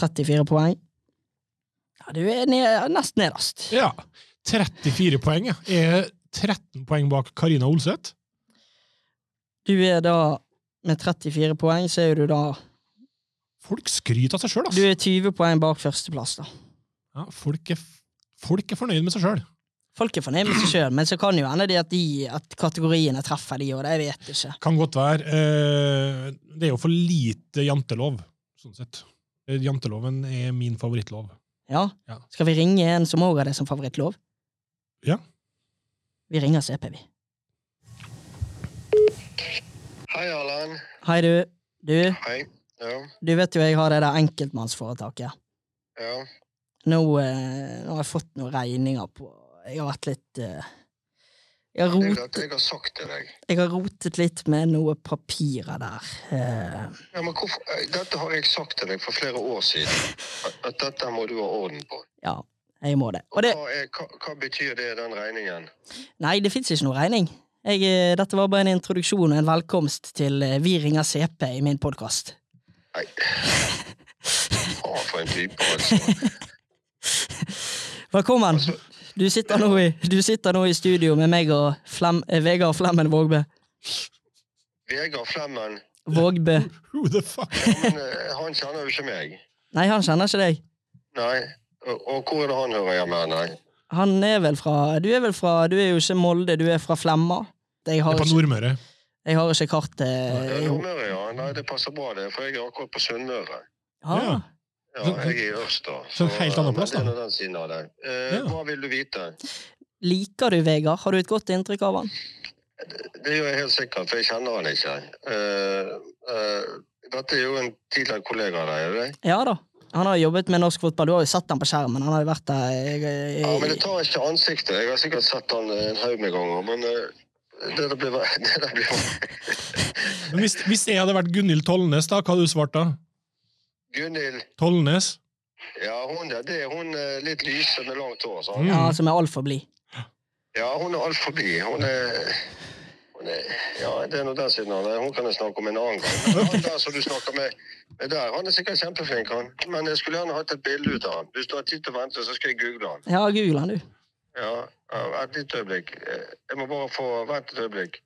34 poeng. Ja, du er ned, nesten nederst. Ja. 34 poeng. ja. Jeg er 13 poeng bak Karina Olseth. Du er da Med 34 poeng så er du da Folk skryter av seg sjøl, Du altså. er 20 poeng bak førsteplass, da. Ja, folk, er, folk er fornøyd med seg sjøl. Folk er fornøyd med seg sjøl, men så kan jo hende at, de, at kategoriene treffer de, og det jeg du ikke. Kan godt være. Eh, det er jo for lite jantelov, sånn sett. Eh, Janteloven er min favorittlov. Ja? Ja. Skal vi ringe en som òg har det som favorittlov? Ja. Vi ringer CP, vi. Hei, Allan. Hei, du. Du, Hei. Ja, du vet jo jeg har det der enkeltmannsforetaket. ja. Nå, eh, nå har jeg fått noen regninger på Jeg har vært litt eh, jeg, har Det er rotet, jeg har sagt til deg. jeg har rotet litt med noe papirer der. Eh, Ja, men hvorfor, eh, dette har jeg sagt til deg for flere år siden. At, at dette må du ha orden på. ja, jeg må det. Og det Hva, er, hva, hva betyr det, den regningen? Nei, det fins ikke noe regning. Jeg, eh, dette var bare en introduksjon og en velkomst til eh, Vi ringer CP i min podkast. Nei. Å, for en type, altså. Velkommen! Du sitter, nå i, du sitter nå i studio med meg og Flem, eh, Vegard Flemmen Vågbø. Vegard Flemmen, Vågbø. Who the fuck? men eh, han kjenner jo ikke meg. Nei, han kjenner ikke deg. Nei. Og, og hvor er det han hører hjemme? Nei. Han er vel fra Du er vel fra Du er jo ikke Molde, du er fra Flemma. Jeg Det er på ikke, Nordmøre. jeg har ikke kartet Ja, Nordmøre, ja. Nei, det passer bra, det. For jeg er akkurat på Sunnmøre. ah, Ja. Ja, jeg er i Ørsta. så så helt annen plass, da. er den siden av det. Eh, Ja. Hva vil du vite? Liker du Vegard? Har du et godt inntrykk av han? Det gjør jeg helt sikkert, for jeg kjenner han ikke. Uh, uh, dette er jo en tidligere kollega av deg, er det det? Ja da. Han har jobbet med norsk fotball. Du har jo sett han på skjermen. Han har jo vært der jeg, jeg, Ja, men det tar ikke ansiktet. Jeg har sikkert sett han en haug med ganger, men eh, det der blir det der blir hvis, hvis jeg hadde vært Gunhild Tollnes, da, hva hadde du svart da? Gunhild, Tollnes? ja, hun er det er hun eh, litt lyse med langt hår. Mm. Ja, som er altfor blid. Ja, hun er altfor blid. Hun er er, ja, det er nå den siden av det. Hun kan jeg snakke om en annen gang. Men han der som du snakker med, med der, han er sikkert kjempeflink, han. Men jeg skulle gjerne hatt et bilde ut av han. Hvis du har tid til å vente, så skal jeg google han. Ja, google han, du. Ja, et lite øyeblikk. Jeg må bare få Vent et øyeblikk.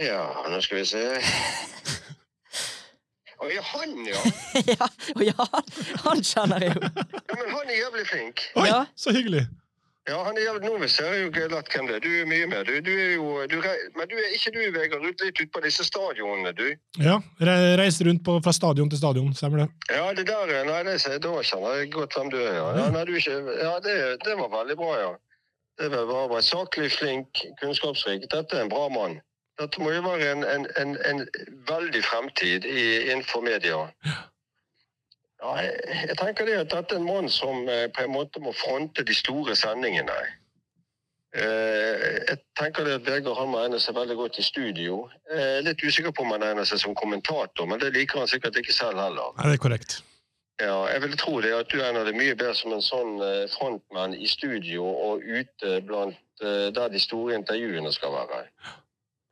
Ja, nå skal vi se. Å, ja, han, ja. ja, og ja, han, han kjenner jeg jo. ja. Men han er jævlig flink. Oi, Ja. så hyggelig! Ja, han er Nå ser jeg jo glatt hvem det er. Du er mye med. Du, du er jo du, Men du er ikke du, Vegard, ut litt ut på disse stadionene, du? Ja, re Reise rundt på, fra stadion til stadion, stemmer det? Ja, det der er- Nei, det, da kjenner jeg godt hvem du er, ja. ja, nei, du ja det, det var veldig bra, ja. Det var, var, var saklig, flink, kunnskapsrik. Dette er en bra mann. Dette må jo være en, en, en, en veldig fremtid i, innenfor media. Ja, jeg, jeg tenker det at dette er en mann som eh, på en måte må fronte de store sendingene. Eh, jeg tenker det at Vegard han må egne seg veldig godt i studio. Jeg er litt usikker på om han egner seg som kommentator, men det liker han sikkert ikke selv heller. Nei, det er korrekt. Ja, jeg vil tro det at du egner deg mye bedre som en sånn eh, frontmann i studio og ute blant eh, der de store intervjuene skal være.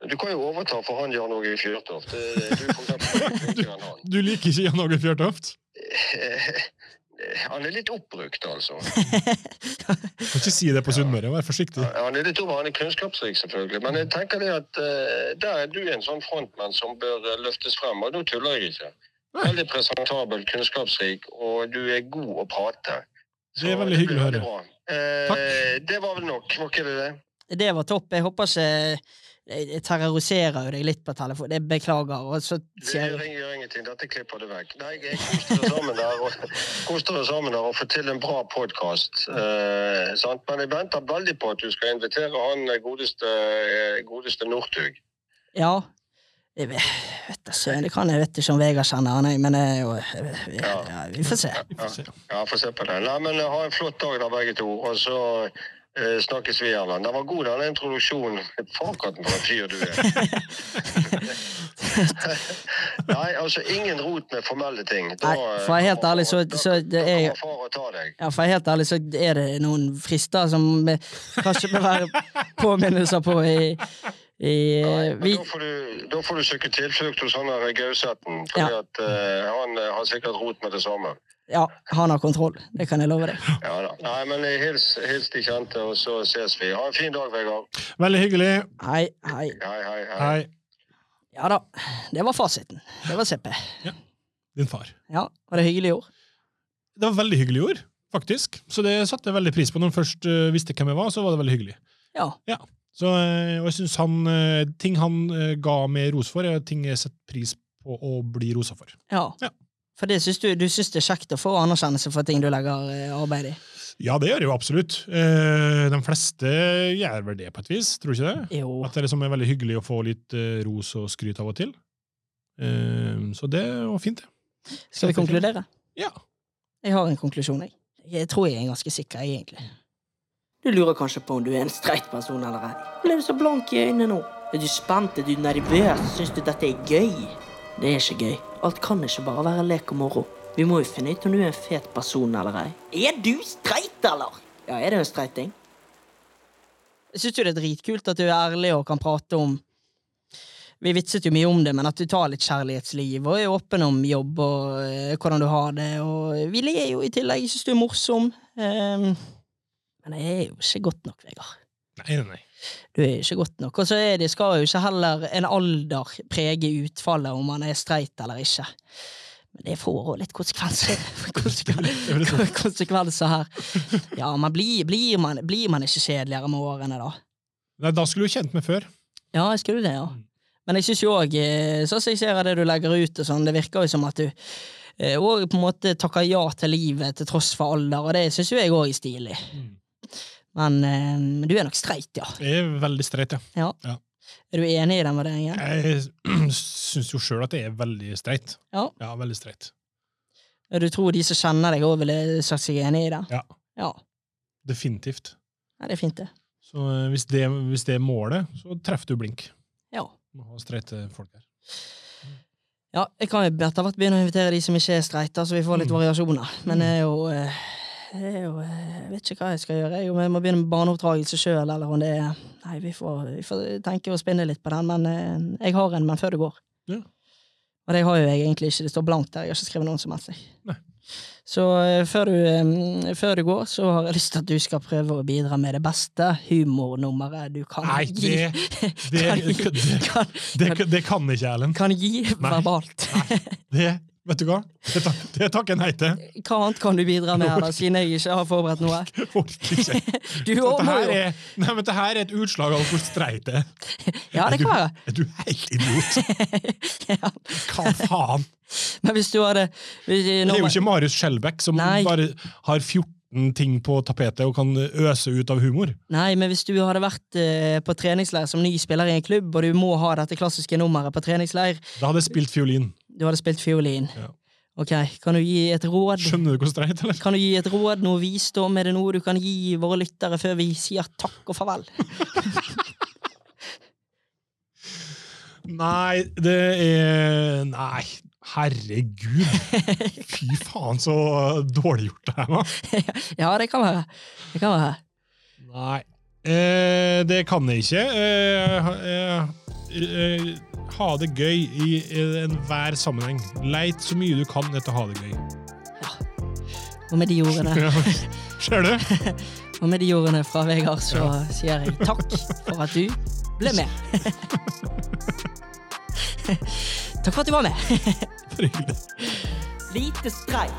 Du kan jo overta for han Jan Åge Fjørtoft. Du. Du liker ikke Jan Åge Fjørtoft? Eh, Han er litt oppbrukt, altså. Kan ikke si det på Sunnmøre, vær forsiktig. Han er litt over, han er kunnskapsrik, selvfølgelig. Men jeg tenker det at eh, der er du en sånn frontmann som bør eh, løftes frem. Og nå tuller jeg ikke. Veldig presentabel, kunnskapsrik, og du er god å prate. Det er veldig hyggelig å høre. Eh, det var vel nok, var ikke det det? Det var topp. Jeg håper ikke Jeg jeg terroriserer jo deg litt på telefon. Det beklager. Og så sier Det gjør ingenting, dette klipper du vekk. Nei, jeg koste det sammen der og, sammen der og få til en bra podkast. Eh. Men jeg venter veldig på at du skal invitere han eh, godeste, eh, godeste Northug. Ja. Jeg vet, vet da søren. Det kan jeg vet ikke om Vegard kjenner han, men jeg, jeg, ja, ja, vi får se. Vi får se. Ja, får se på det. Nei, men eh, Ha en flott dag da, begge to. Og så eh, snakkes vi Erland. Den var god, den introduksjonen. Fakaten for en fyr du er. Nei, altså ingen rot med formelle ting. Da, Nei, for å være helt ærlig, så- så det er- far og tar deg. Helt ærlig så er det noen frister som vi, kanskje bør være påminnelser på i, i Nei, eh, vi, da, får du, da får du søke tilflukt hos han der Gauseten. Fordi Ja. eh, han har sikkert rot med det samme. Ja, han har kontroll. Det kan jeg love deg. Ja da. Nei, men hils, hils de kjente, og så ses vi. Ha en fin dag, Vegard. Veldig hyggelig. Hei, hei. Hei, hei, hei. Hei. Ja da. Det var fasiten. Det var CP. Din far. Ja, Var det hyggelig ord? Det var veldig hyggelig ord, faktisk. Så det satte jeg veldig pris på. Når han først eh, visste hvem jeg var, så var det veldig hyggelig. Ja. Så, eh, og jeg synes han, eh, ting han ga meg ros for, er ting jeg setter pris på å bli rosa for. ja. Ja. For det synes du, du syns det er kjekt å få anerkjennelse for ting du legger eh, arbeid i? Ja, det gjør jeg jo absolutt. Eh, de fleste gjør vel det på et vis, tror du ikke det? Jo. At det liksom er veldig hyggelig å få litt eh, ros og skryt av og til. Eh, så det var fint, det. Skal vi konkludere? Ja. Jeg har en konklusjon, jeg. Jeg tror jeg er ganske sikker, jeg, egentlig. Du lurer kanskje på om du er en streit person eller ei. Ble du så blank i øynene nå? Er du spent? Er du nervøs? Syns du dette er gøy? Det er ikke gøy. Alt kan ikke bare være lek og moro. Vi må jo finne ut om du er en fet person eller ei. Er du streit, eller? Ja, er det en streiting? Jeg syns jo det er dritkult at du er ærlig og kan prate om Vi vitset jo mye om det, men at du tar litt kjærlighetsliv og er åpen om jobb og eh, hvordan du har det. Og vi ler jo i tillegg. Jeg syns du er morsom. Um, men jeg er jo ikke godt nok, Vegard. Nei, nei, nei. Du er ikke godt nok. Og så det, skal jo ikke heller en alder prege utfallet om man er streit eller ikke. Men det får òg litt konsekvenser. Konsekven- konsekvenser her. Ja, men blir, blir, man, blir man ikke kjedeligere med årene, da? Nei, Da skulle du kjent meg før. Ja, jeg skulle det, ja. Men jeg syns jo òg, sånn som jeg ser det du legger ut, og sånn, det virker jo som at du eh, og på en måte takker ja til livet til tross for alder, og det syns jo jeg òg er stilig. Men eh, du er nok streit, ja. Jeg er veldig streit, ja. ja. Ja. Er du enig i den vurderingen? Jeg syns jo sjøl at jeg er veldig streit. Ja. Ja, veldig streit. Du tror de som kjenner deg òg ville sagt seg enig i det? Ja. Ja, Definitivt. Ja, det er fint, det. Så eh, hvis det, hvis det er målet, så treffer du blink. Ja. Må ha streite folk her. Ja, jeg kan jo etter hvert begynne å invitere de som ikke er streite, så vi får litt Mm. variasjoner. Men det er jo, eh, det jo eh, Jeg vet ikke hva jeg skal gjøre. Om jeg må begynne med barneoppdragelse sjøl, eller om det er Nei, vi får, vi får tenke og spinne litt på den, men eh, jeg har en, men før det går. Ja. Og det har jo jeg egentlig ikke. Det står blankt der. Jeg har ikke skrevet noen som helst. Nei. Så eh, før du, eh, før du går, så har jeg lyst til at du skal prøve å bidra med det beste humornummeret du kan Nei, gi. det, det, kan, gi det, kan, det, det kan ikke Erlend. kan gi Nei. verbalt. Det, vet du hva? Det, tak, det takker jeg nei til. Hva annet kan du bidra med, her da, siden jeg ikke har forberedt noe? Orker ikke. Du Dette her er, nei, dette her er et utslag av hvor streit det er. Ja, det kan være. Er du helt idiot? Ja. Hva faen? Men hvis du hadde hvis, Det er jo ikke Marius Skjelbæk som Nei. bare har 14 ting på tapetet og kan øse ut av humor. Nei, men hvis du hadde vært eh, på treningsleir som ny spiller i en klubb, og du må ha dette klassiske nummeret på treningsleir, Da hadde jeg spilt fiolin. Du hadde spilt fiolin. Ja. Ok, kan du gi et råd? Skjønner du hvor streit, eller? Kan du gi et råd, noe visdom? Er det noe du kan gi våre lyttere før vi sier takk og farvel? Nei, det er Nei, herregud. Fy faen, så dårlig gjort det her var. Ja, det kan være. Det kan være. Nei. Eh, det kan jeg ikke. Eh, eh, eh, ha det gøy i enhver sammenheng. Leit så mye du kan etter å ha det gøy. Og med de ordene, Ja, Ser du? og med de ordene fra Vegard, så sier jeg takk for at du ble med. takk for at du var med. Lite streik.